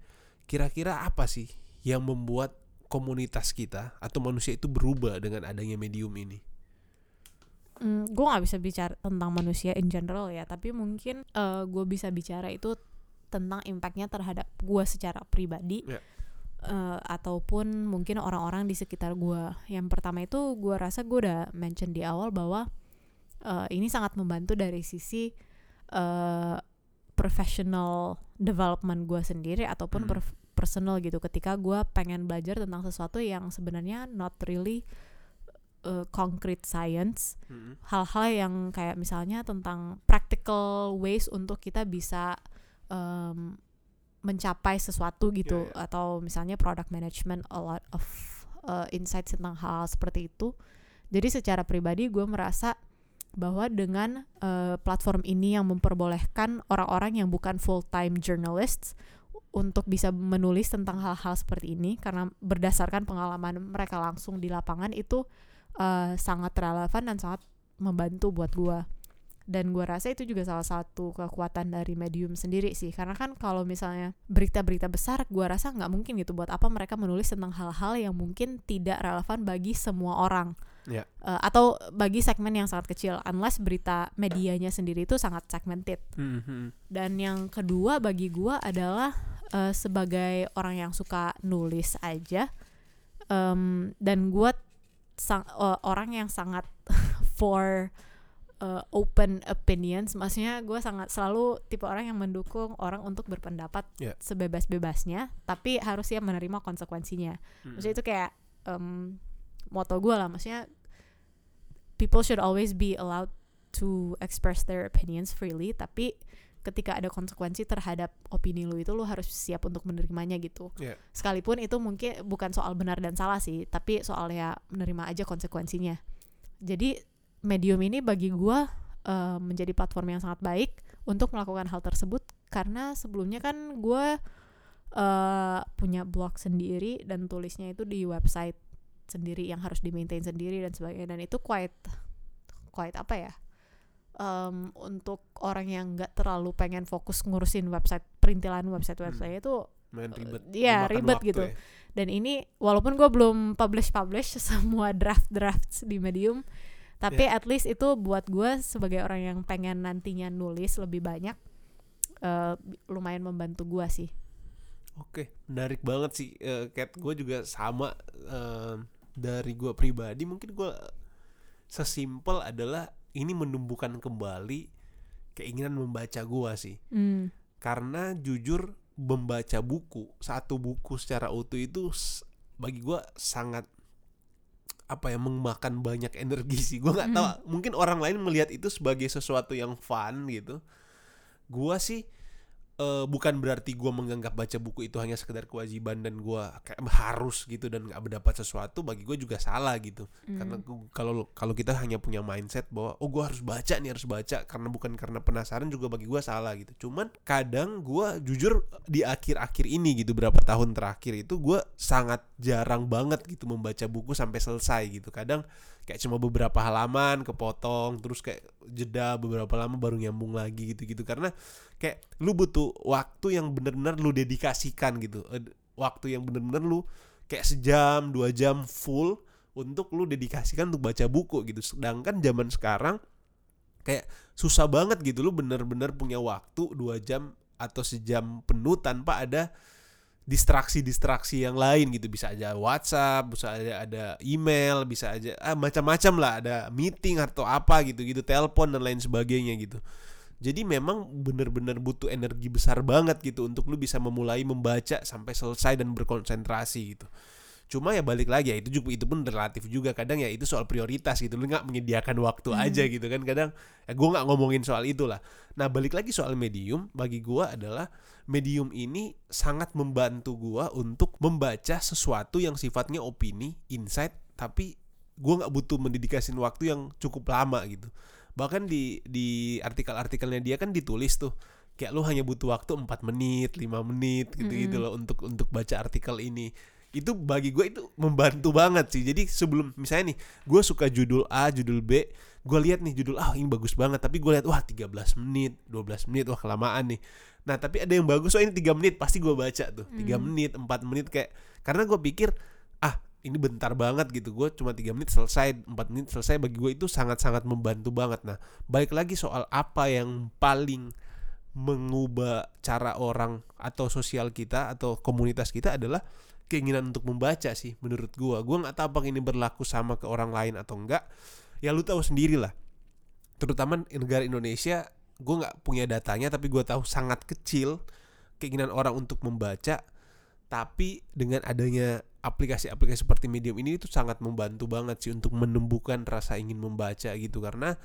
kira-kira apa sih yang membuat komunitas kita atau manusia itu berubah dengan adanya medium ini? Hmm, gue nggak bisa bicara tentang manusia in general ya, tapi mungkin eh gue bisa bicara itu tentang impactnya terhadap gue secara pribadi. Ya. eh, ataupun mungkin orang-orang di sekitar gue. Yang pertama itu gue rasa gue udah mention di awal bahwa eh, ini sangat membantu dari sisi eh, professional development gue sendiri ataupun Hmm. per- personal gitu. Ketika gue pengen belajar tentang sesuatu yang sebenarnya not really eh, concrete science, hal-hal yang kayak misalnya tentang practical ways untuk kita bisa em, mencapai sesuatu gitu. Ya, atau misalnya product management a lot of uh, insights tentang hal seperti itu. Jadi secara pribadi gue merasa bahwa dengan uh, platform ini yang memperbolehkan orang-orang yang bukan full time journalists untuk bisa menulis tentang hal-hal seperti ini karena berdasarkan pengalaman mereka langsung di lapangan itu uh, sangat relevan dan sangat membantu buat gua dan gue rasa itu juga salah satu kekuatan dari medium sendiri sih karena kan kalau misalnya berita-berita besar gue rasa nggak mungkin gitu buat apa mereka menulis tentang hal-hal yang mungkin tidak relevan bagi semua orang yeah. uh, atau bagi segmen yang sangat kecil unless berita medianya sendiri itu sangat segmented Mhm. dan yang kedua bagi gue adalah uh, sebagai orang yang suka nulis aja um, dan gue sang, uh, orang yang sangat for uh, open opinions maksudnya gue sangat selalu tipe orang yang mendukung orang untuk berpendapat Yeah. sebebas-bebasnya tapi harus siap menerima konsekuensinya Mhm. maksudnya itu kayak um, moto gue lah maksudnya people should always be allowed to express their opinions freely tapi ketika ada konsekuensi terhadap opini lu itu lu harus siap untuk menerimanya gitu Yeah. sekalipun itu mungkin bukan soal benar dan salah sih tapi soal ya menerima aja konsekuensinya jadi medium ini bagi gua eh, menjadi platform yang sangat baik untuk melakukan hal tersebut karena sebelumnya kan gue eh punya blog sendiri dan tulisnya itu di website sendiri yang harus di maintain sendiri dan sebagainya dan itu quite quite apa ya Em, untuk orang yang nggak terlalu pengen fokus ngurusin website perintilan website website itu main ribet Iya, memakan ribet gitu. ya. dan ini walaupun gue belum publish publish semua draft drafts di medium tapi at least itu buat gue sebagai orang yang pengen nantinya nulis lebih banyak eh, lumayan membantu gue sih Oke, menarik banget sih, eh, Kat. Gue juga sama eh, dari gue pribadi. Mungkin gue sesimpel adalah ini menumbuhkan kembali keinginan membaca gue sih. Hmm. Karena jujur membaca buku satu buku secara utuh itu bagi gue sangat apa ya memakan banyak energi sih. Gue nggak tahu. Mungkin orang lain melihat itu sebagai sesuatu yang fun gitu. Gua sih eh, bukan berarti gua menganggap baca buku itu hanya sekedar kewajiban dan gua kayak harus gitu dan nggak mendapat sesuatu bagi gue juga salah gitu. Karena gua- kalau kalau kita hanya punya mindset bahwa oh gua harus baca nih harus baca karena bukan karena penasaran juga bagi gua salah gitu. Cuman kadang gua jujur di akhir-akhir ini gitu berapa tahun terakhir itu gua sangat jarang banget gitu membaca buku sampai selesai gitu. Kadang kayak cuma beberapa halaman kepotong terus kayak jeda beberapa lama baru nyambung lagi gitu-gitu. Karena kayak lu butuh waktu yang bener-bener lu dedikasikan gitu. Waktu yang bener-bener lu kayak sejam dua jam full untuk lu dedikasikan untuk baca buku gitu. Sedangkan zaman sekarang kayak susah banget gitu. Lu bener-bener punya waktu dua jam atau sejam penuh tanpa ada distraksi-distraksi yang lain gitu. Bisa aja WhatsApp bisa aja ada email bisa aja ah, macam-macam lah. Ada meeting atau apa gitu gitu telepon dan lain sebagainya gitu. Jadi memang bener-bener butuh energi besar banget gitu untuk lu bisa memulai membaca sampai selesai dan berkonsentrasi gitu. Cuma ya balik lagi ya itu juga itu pun relatif juga. Kadang ya itu soal prioritas gitu. Lu nggak menyediakan waktu aja gitu kan. Kadang ya gue nggak ngomongin soal itulah. Nah balik lagi soal medium bagi gue adalah medium ini sangat membantu gua untuk membaca sesuatu yang sifatnya opini, insight, tapi gua nggak butuh mendedikasin waktu yang cukup lama gitu. Bahkan di di artikel-artikelnya dia kan ditulis tuh kayak lu hanya butuh waktu 4 menit, 5 menit gitu-gitu loh untuk untuk baca artikel ini. Itu bagi gue itu membantu banget sih. Jadi sebelum misalnya nih, gue suka judul A, judul B, gue lihat nih judul ah ini bagus banget, tapi gue lihat wah 13 menit, 12 menit, wah kelamaan nih. Nah tapi ada yang bagus, oh ini 3 menit. Pasti gue baca tuh. 3 menit, 4 menit kayak Karena gue pikir ah ini bentar banget gitu. Gue cuma 3 menit selesai, 4 menit selesai. Bagi gue itu sangat-sangat membantu banget. Nah balik lagi soal apa yang paling mengubah cara orang atau sosial kita atau komunitas kita adalah keinginan untuk membaca sih menurut gua. Gua nggak tahu apakah ini berlaku sama ke orang lain atau enggak ya lu tahu sendiri lah terutama negara Indonesia gue nggak punya datanya tapi gue tahu sangat kecil keinginan orang untuk membaca. Tapi dengan adanya aplikasi-aplikasi seperti medium ini itu sangat membantu banget sih untuk menumbuhkan rasa ingin membaca gitu. Karena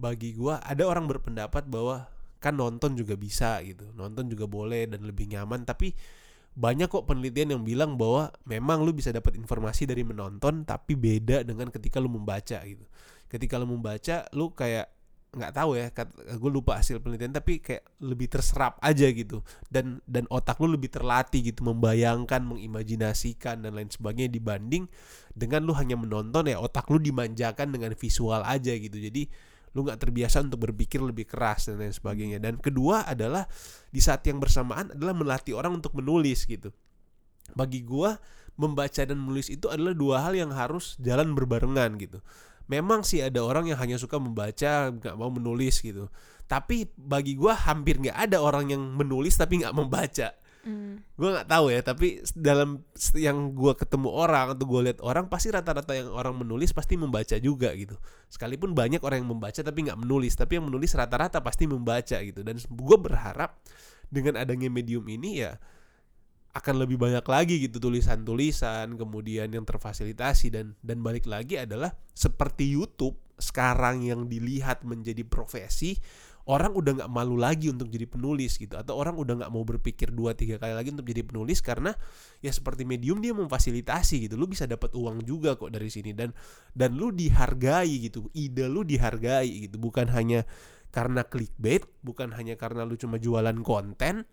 bagi gue ada orang berpendapat bahwa kan nonton juga bisa gitu. Nonton juga boleh dan lebih nyaman. Tapi banyak kok penelitian yang bilang bahwa memang lu bisa dapat informasi dari menonton tapi beda dengan ketika lu membaca gitu. Ketika lu membaca lu kayak nggak tahu ya gue lupa hasil penelitian tapi kayak lebih terserap aja gitu. Dan dan otak lu lebih terlatih gitu membayangkan mengimajinasikan dan lain sebagainya dibanding dengan lu hanya menonton ya otak lu dimanjakan dengan visual aja gitu. Jadi lu nggak terbiasa untuk berpikir lebih keras dan lain sebagainya. Dan kedua adalah di saat yang bersamaan adalah melatih orang untuk menulis gitu. Bagi gua membaca dan menulis itu adalah dua hal yang harus jalan berbarengan gitu memang sih ada orang yang hanya suka membaca nggak mau menulis gitu. Tapi bagi gua hampir nggak ada orang yang menulis tapi nggak membaca. Mm. gue nggak tahu ya tapi dalam yang gue ketemu orang atau gue lihat orang pasti rata-rata yang orang menulis pasti membaca juga gitu. Sekalipun banyak orang yang membaca tapi nggak menulis tapi yang menulis rata-rata pasti membaca gitu. Dan gue berharap dengan adanya medium ini ya akan lebih banyak lagi gitu tulisan-tulisan kemudian yang terfasilitasi dan dan balik lagi adalah seperti YouTube sekarang yang dilihat menjadi profesi orang udah nggak malu lagi untuk jadi penulis gitu atau orang udah nggak mau berpikir dua tiga kali lagi untuk jadi penulis karena ya seperti medium dia memfasilitasi gitu lu bisa dapat uang juga kok dari sini dan dan lu dihargai gitu ide lu dihargai gitu bukan hanya karena clickbait bukan hanya karena lu cuma jualan konten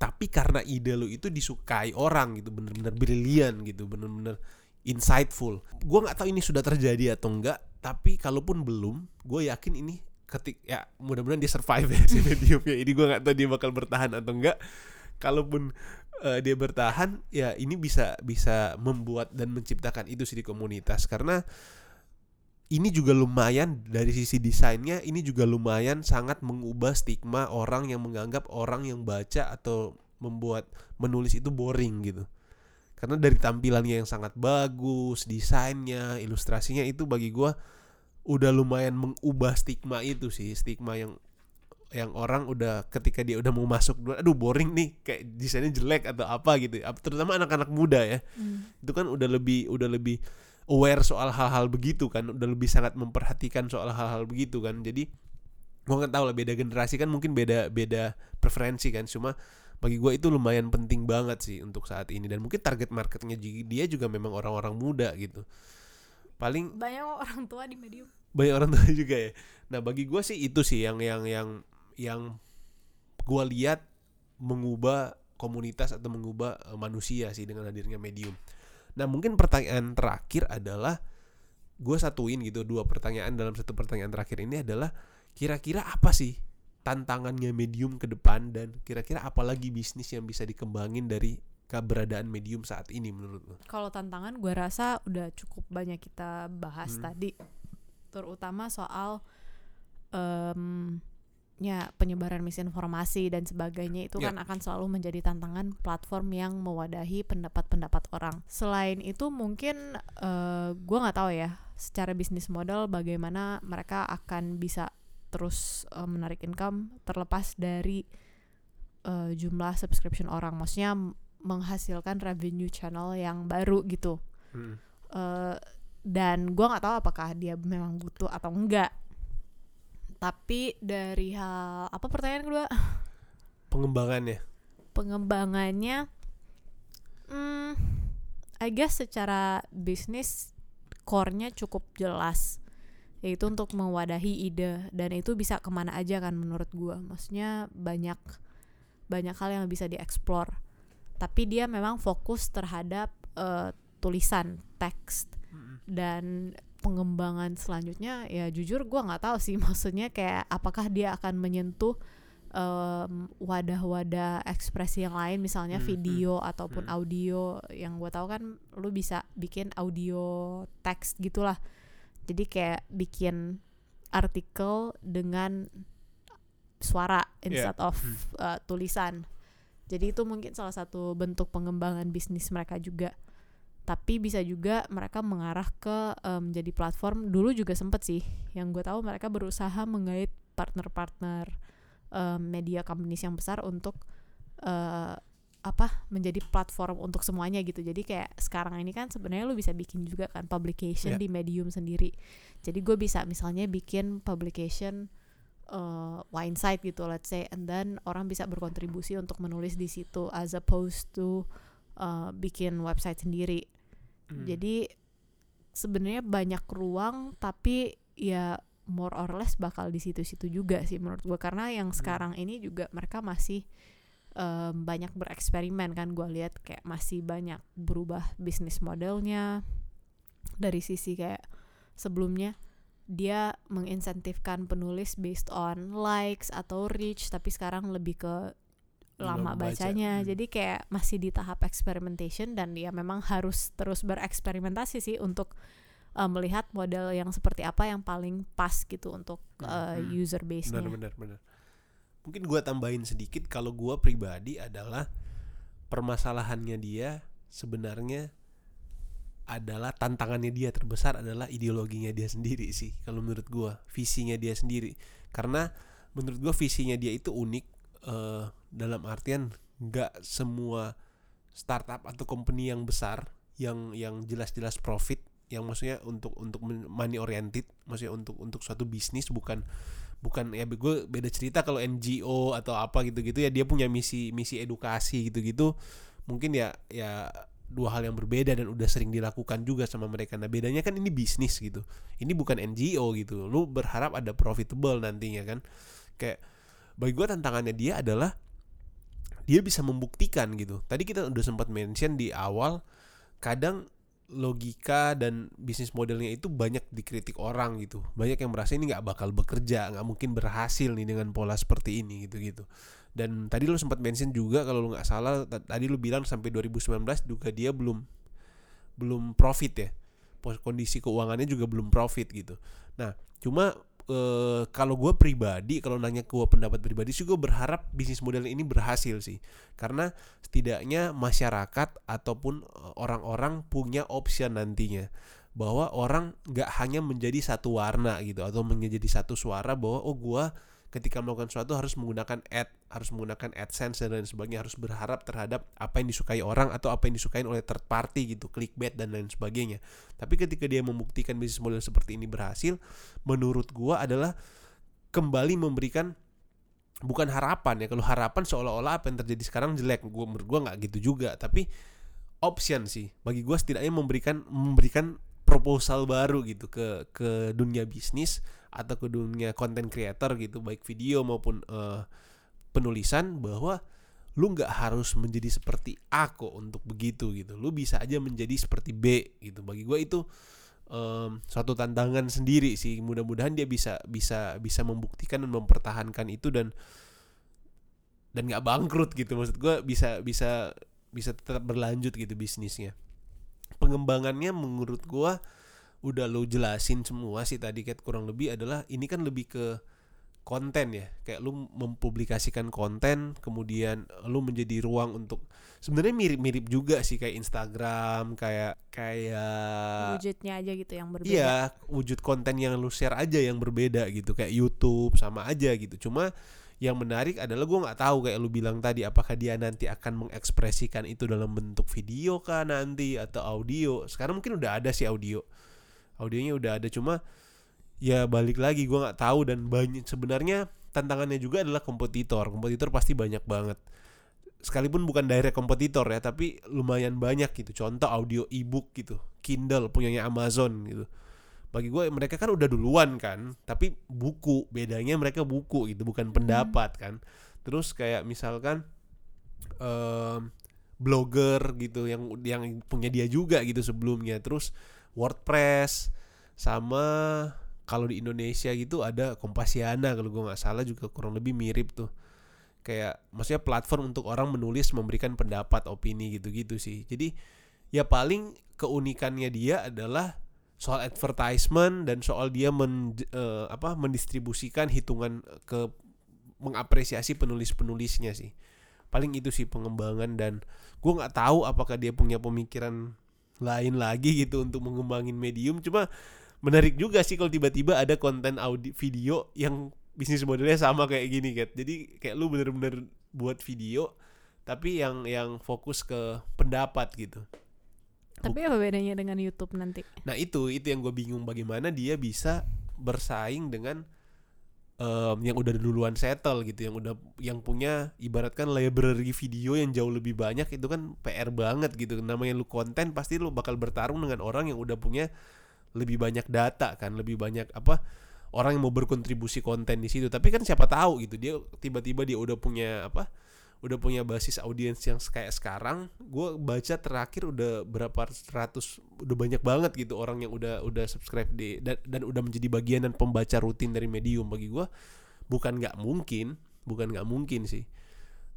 tapi karena ide lu itu disukai orang gitu bener-bener brilian gitu bener-bener insightful. Gue nggak tahu ini sudah terjadi atau enggak tapi kalaupun belum gue yakin ini ketik ya mudah-mudahan dia survive ya si mediumnya ini gue nggak tahu dia bakal bertahan atau enggak kalaupun uh, dia bertahan ya ini bisa bisa membuat dan menciptakan itu sih di komunitas. Karena ini juga lumayan dari sisi desainnya ini juga lumayan sangat mengubah stigma orang yang menganggap orang yang baca atau membuat menulis itu boring gitu. Karena dari tampilannya yang sangat bagus desainnya ilustrasinya itu bagi gue udah lumayan mengubah stigma itu sih stigma yang yang orang udah ketika dia udah mau masuk aduh boring nih kayak desainnya jelek atau apa gitu. Terutama anak-anak muda ya. Hmm. itu kan udah lebih udah lebih aware soal hal-hal begitu kan udah lebih sangat memperhatikan soal hal-hal begitu kan. Jadi gue nggak tahu lah beda generasi kan mungkin beda beda preferensi kan. Cuma bagi gue itu lumayan penting banget sih untuk saat ini. Dan mungkin target marketnya dia juga memang orang-orang muda gitu. Paling banyak orang tua di medium. Banyak orang tua juga ya. Nah bagi gue sih itu sih yang yang yang yang gue lihat mengubah komunitas atau mengubah eh, manusia sih dengan hadirnya medium Nah mungkin pertanyaan terakhir adalah gue satuin gitu dua pertanyaan dalam satu pertanyaan terakhir ini adalah kira-kira apa sih tantangannya medium ke depan dan kira-kira apalagi bisnis yang bisa dikembangin dari keberadaan medium saat ini menurut lo? Kalau tantangan gue rasa udah cukup banyak kita bahas hmm. tadi, terutama soal um, ya penyebaran misinformasi dan sebagainya itu yeah. kan akan selalu menjadi tantangan platform yang mewadahi pendapat-pendapat orang. Selain itu mungkin uh, gue nggak tahu ya secara bisnis model bagaimana mereka akan bisa terus uh, menarik income terlepas dari uh, jumlah subscription orang. Maksudnya menghasilkan revenue channel yang baru gitu. Hmm. Uh, dan gue nggak tahu apakah dia memang butuh atau enggak tapi dari hal apa pertanyaan kedua? Pengembangannya? Pengembangannya hmm, I guess secara bisnis core-nya cukup jelas. Yaitu untuk mewadahi ide. Dan itu bisa ke mana aja kan menurut gue maksudnya banyak banyak hal yang bisa dieksplor. Tapi dia memang fokus terhadap uh, tulisan teks dan pengembangan selanjutnya ya jujur gue nggak tahu sih. Maksudnya kayak apakah dia akan menyentuh wadah-wadah ekspresi yang lain misalnya hmm, video hmm, ataupun hmm. audio. Yang gue tahu kan lu bisa bikin audio teks gitulah. Jadi kayak bikin artikel dengan suara instead yeah. of uh, tulisan. Jadi itu mungkin salah satu bentuk pengembangan bisnis mereka juga tapi bisa juga mereka mengarah ke um, jadi platform. Dulu juga sempet sih yang gue tahu mereka berusaha mengait partner-partner um, media companies yang besar untuk uh, apa menjadi platform untuk semuanya gitu. Jadi kayak sekarang ini kan sebenarnya lu bisa bikin juga kan publication yeah. di medium sendiri. Jadi gue bisa misalnya bikin publication uh, wine site gitu let's say. And then orang bisa berkontribusi untuk menulis di situ as opposed to uh, bikin website sendiri. Hmm. Jadi sebenarnya banyak ruang tapi ya more or less bakal di situ-situ juga sih menurut gue karena yang sekarang ini juga mereka masih em, banyak bereksperimen kan. Gue lihat kayak masih banyak berubah bisnis modelnya. Dari sisi kayak sebelumnya dia menginsentifkan penulis based on likes atau reach tapi sekarang lebih ke lama Belum baca. bacanya Hmm. jadi kayak masih di tahap experimentation dan ya memang harus terus bereksperimentasi sih untuk uh, melihat model yang seperti apa yang paling pas gitu untuk uh, Hmm. user base-nya. benar benar benar mungkin gua tambahin sedikit kalau gua pribadi adalah permasalahannya dia sebenarnya adalah tantangannya dia terbesar adalah ideologinya dia sendiri sih kalau menurut gua visinya dia sendiri karena menurut gua visinya dia itu unik eh, dalam artian nggak semua startup atau company yang besar yang yang jelas-jelas profit yang maksudnya untuk untuk money oriented maksudnya untuk untuk suatu bisnis bukan bukan ya gue beda cerita kalau NGO atau apa gitu-gitu ya dia punya misi misi edukasi gitu-gitu mungkin ya ya dua hal yang berbeda dan udah sering dilakukan juga sama mereka. Nah bedanya kan ini bisnis gitu ini bukan NGO gitu lu berharap ada profitable nantinya kan kayak bagi gue tantangannya dia adalah dia bisa membuktikan gitu. Tadi kita udah sempat mention di awal kadang logika dan bisnis modelnya itu banyak dikritik orang gitu. Banyak yang merasa ini nggak bakal bekerja nggak mungkin berhasil nih dengan pola seperti ini gitu gitu. Dan tadi lu sempat mention juga kalau lu nggak salah tadi lu bilang sampai 2019 juga dia belum belum profit ya. Kondisi keuangannya juga belum profit gitu. Nah cuma eh, kalau gue pribadi kalau nanya ke gue pendapat pribadi sih gue berharap bisnis model ini berhasil sih. Karena setidaknya masyarakat ataupun eh, orang-orang punya option nantinya. Bahwa orang nggak hanya menjadi satu warna gitu atau menjadi satu suara bahwa oh gua ketika melakukan sesuatu harus menggunakan ad harus menggunakan adsense dan lain sebagainya harus berharap terhadap apa yang disukai orang atau apa yang disukai oleh third party gitu clickbait dan lain sebagainya. Tapi ketika dia membuktikan bisnis model seperti ini berhasil menurut gua adalah kembali memberikan bukan harapan ya kalau harapan seolah-olah apa yang terjadi sekarang jelek. Gua menurut gua nggak gitu juga tapi option sih. Bagi gua setidaknya memberikan memberikan proposal baru gitu ke ke dunia bisnis atau ke dunia content creator gitu baik video maupun eh, penulisan bahwa lu nggak harus menjadi seperti A kok untuk begitu gitu. Lu bisa aja menjadi seperti B gitu. Bagi gua itu em, suatu tantangan sendiri sih. Mudah-mudahan dia bisa bisa bisa membuktikan dan mempertahankan itu dan dan nggak bangkrut gitu. Maksud gua bisa bisa bisa tetap berlanjut gitu bisnisnya. Pengembangannya menurut gua udah lo jelasin semua sih tadi kayak kurang lebih adalah ini kan lebih ke konten ya kayak lu mempublikasikan konten kemudian lu menjadi ruang untuk sebenarnya mirip-mirip juga sih kayak Instagram kayak kayak Wujudnya aja gitu yang berbeda. Iya, wujud konten yang lu share aja yang berbeda gitu kayak YouTube sama aja gitu. Cuma yang menarik adalah gua nggak tahu kayak lu bilang tadi apakah dia nanti akan mengekspresikan itu dalam bentuk video kah nanti atau audio. Sekarang mungkin udah ada sih audio. Audionya udah ada cuma ya balik lagi gua nggak tahu dan banyak sebenarnya tantangannya juga adalah kompetitor. Kompetitor pasti banyak banget. Sekalipun bukan direct kompetitor ya, tapi lumayan banyak gitu. Contoh audio ebook gitu, Kindle punyanya Amazon gitu bagi gue mereka kan udah duluan kan tapi buku bedanya mereka buku gitu bukan pendapat kan terus kayak misalkan em, blogger gitu yang yang punya dia juga gitu sebelumnya terus WordPress sama kalau di Indonesia gitu ada Kompasiana kalau gue nggak salah juga kurang lebih mirip tuh. Kayak maksudnya platform untuk orang menulis memberikan pendapat opini gitu-gitu sih. Jadi ya paling keunikannya dia adalah soal advertisement dan soal dia men, eh, apa mendistribusikan hitungan ke mengapresiasi penulis-penulisnya sih. Paling itu sih pengembangan dan gue nggak tahu apakah dia punya pemikiran lain lagi gitu untuk mengembangin medium. Cuma menarik juga sih kalau tiba-tiba ada konten audio video yang bisnis modelnya sama kayak gini kan jadi kayak lu bener-bener buat video tapi yang yang fokus ke pendapat gitu. Tapi apa bedanya dengan YouTube nanti? Nah itu itu yang gue bingung bagaimana dia bisa bersaing dengan em, yang udah duluan settle gitu, yang udah yang punya ibaratkan library video yang jauh lebih banyak itu kan PR banget gitu. Namanya lu konten pasti lu bakal bertarung dengan orang yang udah punya lebih banyak data kan, lebih banyak apa orang yang mau berkontribusi konten di situ tapi kan siapa tahu gitu dia tiba-tiba dia udah punya apa udah punya basis audiens yang kayak sekarang gue baca terakhir udah berapa ratus udah banyak banget gitu orang yang udah udah subscribe di dan, dan udah menjadi bagian dan pembaca rutin dari medium. Bagi gue bukan nggak mungkin bukan nggak mungkin sih.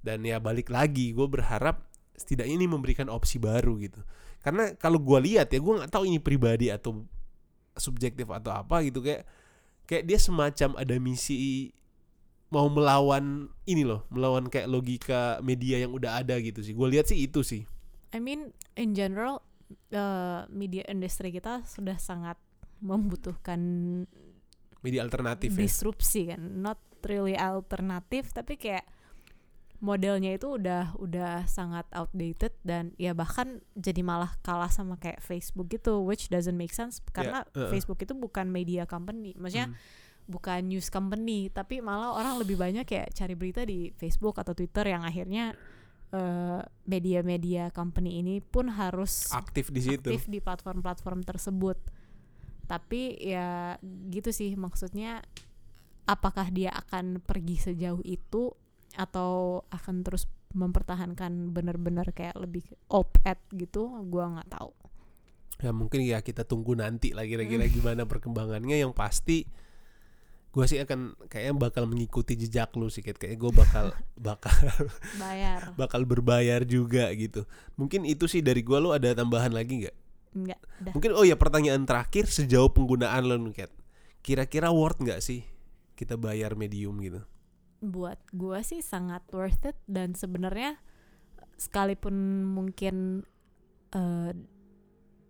Dan ya balik lagi gue berharap setidaknya ini memberikan opsi baru gitu. Karena kalau gue lihat ya gue nggak tahu ini pribadi atau subjektif atau apa gitu. Kayak kayak dia semacam ada misi mau melawan ini loh melawan kayak logika media yang udah ada gitu sih. Gue lihat sih itu sih. I mean in general uh, media industri kita sudah sangat membutuhkan media alternatif ya. disrupsi kan. Not really alternatif tapi kayak modelnya itu udah udah sangat outdated dan ya bahkan jadi malah kalah sama kayak Facebook gitu which doesn't make sense karena uh-uh. Facebook itu bukan media company. Maksudnya Hmm. Bukan news company tapi malah orang lebih banyak kayak cari berita di Facebook atau Twitter yang akhirnya eh, media-media company ini pun harus aktif di situ aktif di platform-platform tersebut. Tapi ya gitu sih maksudnya apakah dia akan pergi sejauh itu atau akan terus mempertahankan benar-benar kayak lebih op-ed gitu, gua nggak tahu. ya mungkin ya kita tunggu nanti lah kira-kira Hmm. gimana perkembangannya yang pasti gue sih akan kayaknya bakal mengikuti jejak lu sih kayaknya gue bakal bakal Bayar. bakal berbayar juga gitu mungkin itu sih dari gue lu ada tambahan lagi nggak Enggak, dah. mungkin oh ya pertanyaan terakhir sejauh penggunaan lo nih, kira-kira worth nggak sih kita bayar medium gitu buat gua sih sangat worth it dan sebenarnya sekalipun mungkin eh,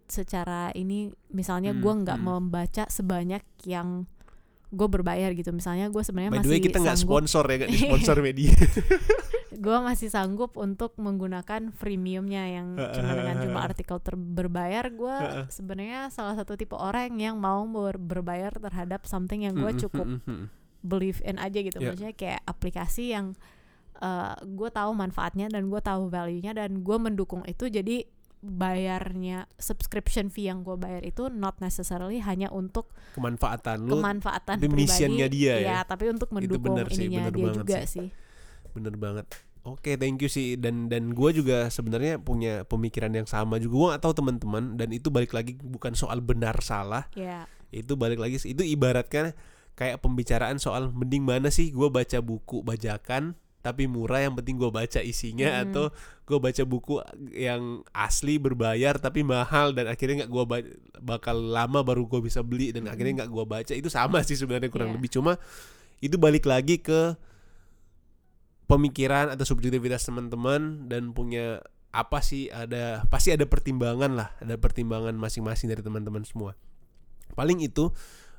secara ini misalnya Hmm, gua nggak hmm. membaca sebanyak yang gue berbayar gitu. Misalnya gue sebenarnya masih way kita nggak sponsor ya nggak di sponsor media. Gue masih sanggup untuk menggunakan freemiumnya yang cuma dengan cuma artikel ter- berbayar gue sebenarnya salah satu tipe orang yang mau ber- berbayar terhadap something yang gue cukup believe in aja gitu. Yeah. maksudnya kayak aplikasi yang uh, gue tahu manfaatnya dan gue tahu value-nya dan gue mendukung itu. Jadi bayarnya subscription fee yang gue bayar itu not necessarily hanya untuk kemanfaatan lu kemanfaatan pribadi. dia ya. tapi untuk mendukung bener sih, ininya bener dia banget juga sih. sih, bener banget. Oke, thank you sih. Dan dan gue juga sebenarnya punya pemikiran yang sama juga. Gue gak tahu teman-teman. Dan itu balik lagi bukan soal benar salah, ya itu balik lagi itu ibaratkan kayak pembicaraan soal mending mana sih gue baca buku bajakan tapi murah yang penting gue baca isinya Hmm. atau gue baca buku yang asli berbayar tapi mahal dan akhirnya nggak gue bakal lama baru gue bisa beli dan Hmm. akhirnya nggak gue baca itu sama sih sebenarnya kurang Iya. lebih cuma itu balik lagi ke pemikiran atau subjektivitas teman-teman dan punya apa sih ada pasti ada pertimbangan lah ada pertimbangan masing-masing dari teman-teman semua paling itu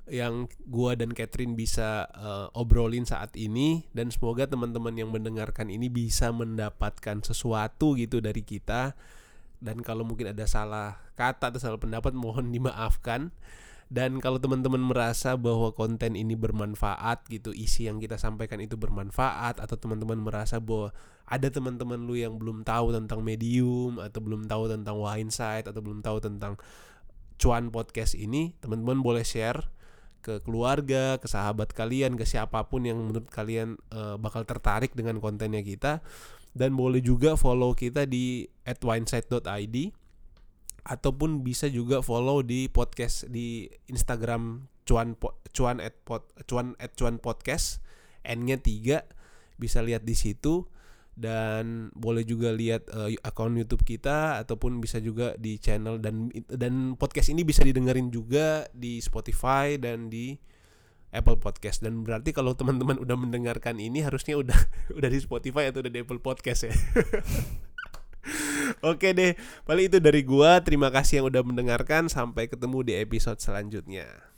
yang gua dan Catherine bisa eh, obrolin saat ini dan semoga teman-teman yang mendengarkan ini bisa mendapatkan sesuatu gitu dari kita. Dan kalau mungkin ada salah kata atau salah pendapat mohon dimaafkan. Dan kalau teman-teman merasa bahwa konten ini bermanfaat gitu isi yang kita sampaikan itu bermanfaat atau teman-teman merasa bahwa ada teman-teman lu yang belum tahu tentang medium atau belum tahu tentang Winesight atau belum tahu tentang cuan podcast ini teman-teman boleh share ke keluarga, ke sahabat kalian, ke siapa pun yang menurut kalian eh, bakal tertarik dengan kontennya kita. Dan boleh juga follow kita di @winesight.id ataupun bisa juga follow di podcast di Instagram cuan cuan at pod, cuan at cuan podcast n-nya 3 bisa lihat di situ dan boleh juga lihat eh, akun YouTube kita ataupun bisa juga di channel dan dan podcast ini bisa didengerin juga di Spotify dan di Apple Podcast dan berarti kalau teman-teman udah mendengarkan ini harusnya udah udah di Spotify atau udah di Apple Podcast ya. Oke deh, paling itu dari gua. Terima kasih yang udah mendengarkan. Sampai ketemu di episode selanjutnya.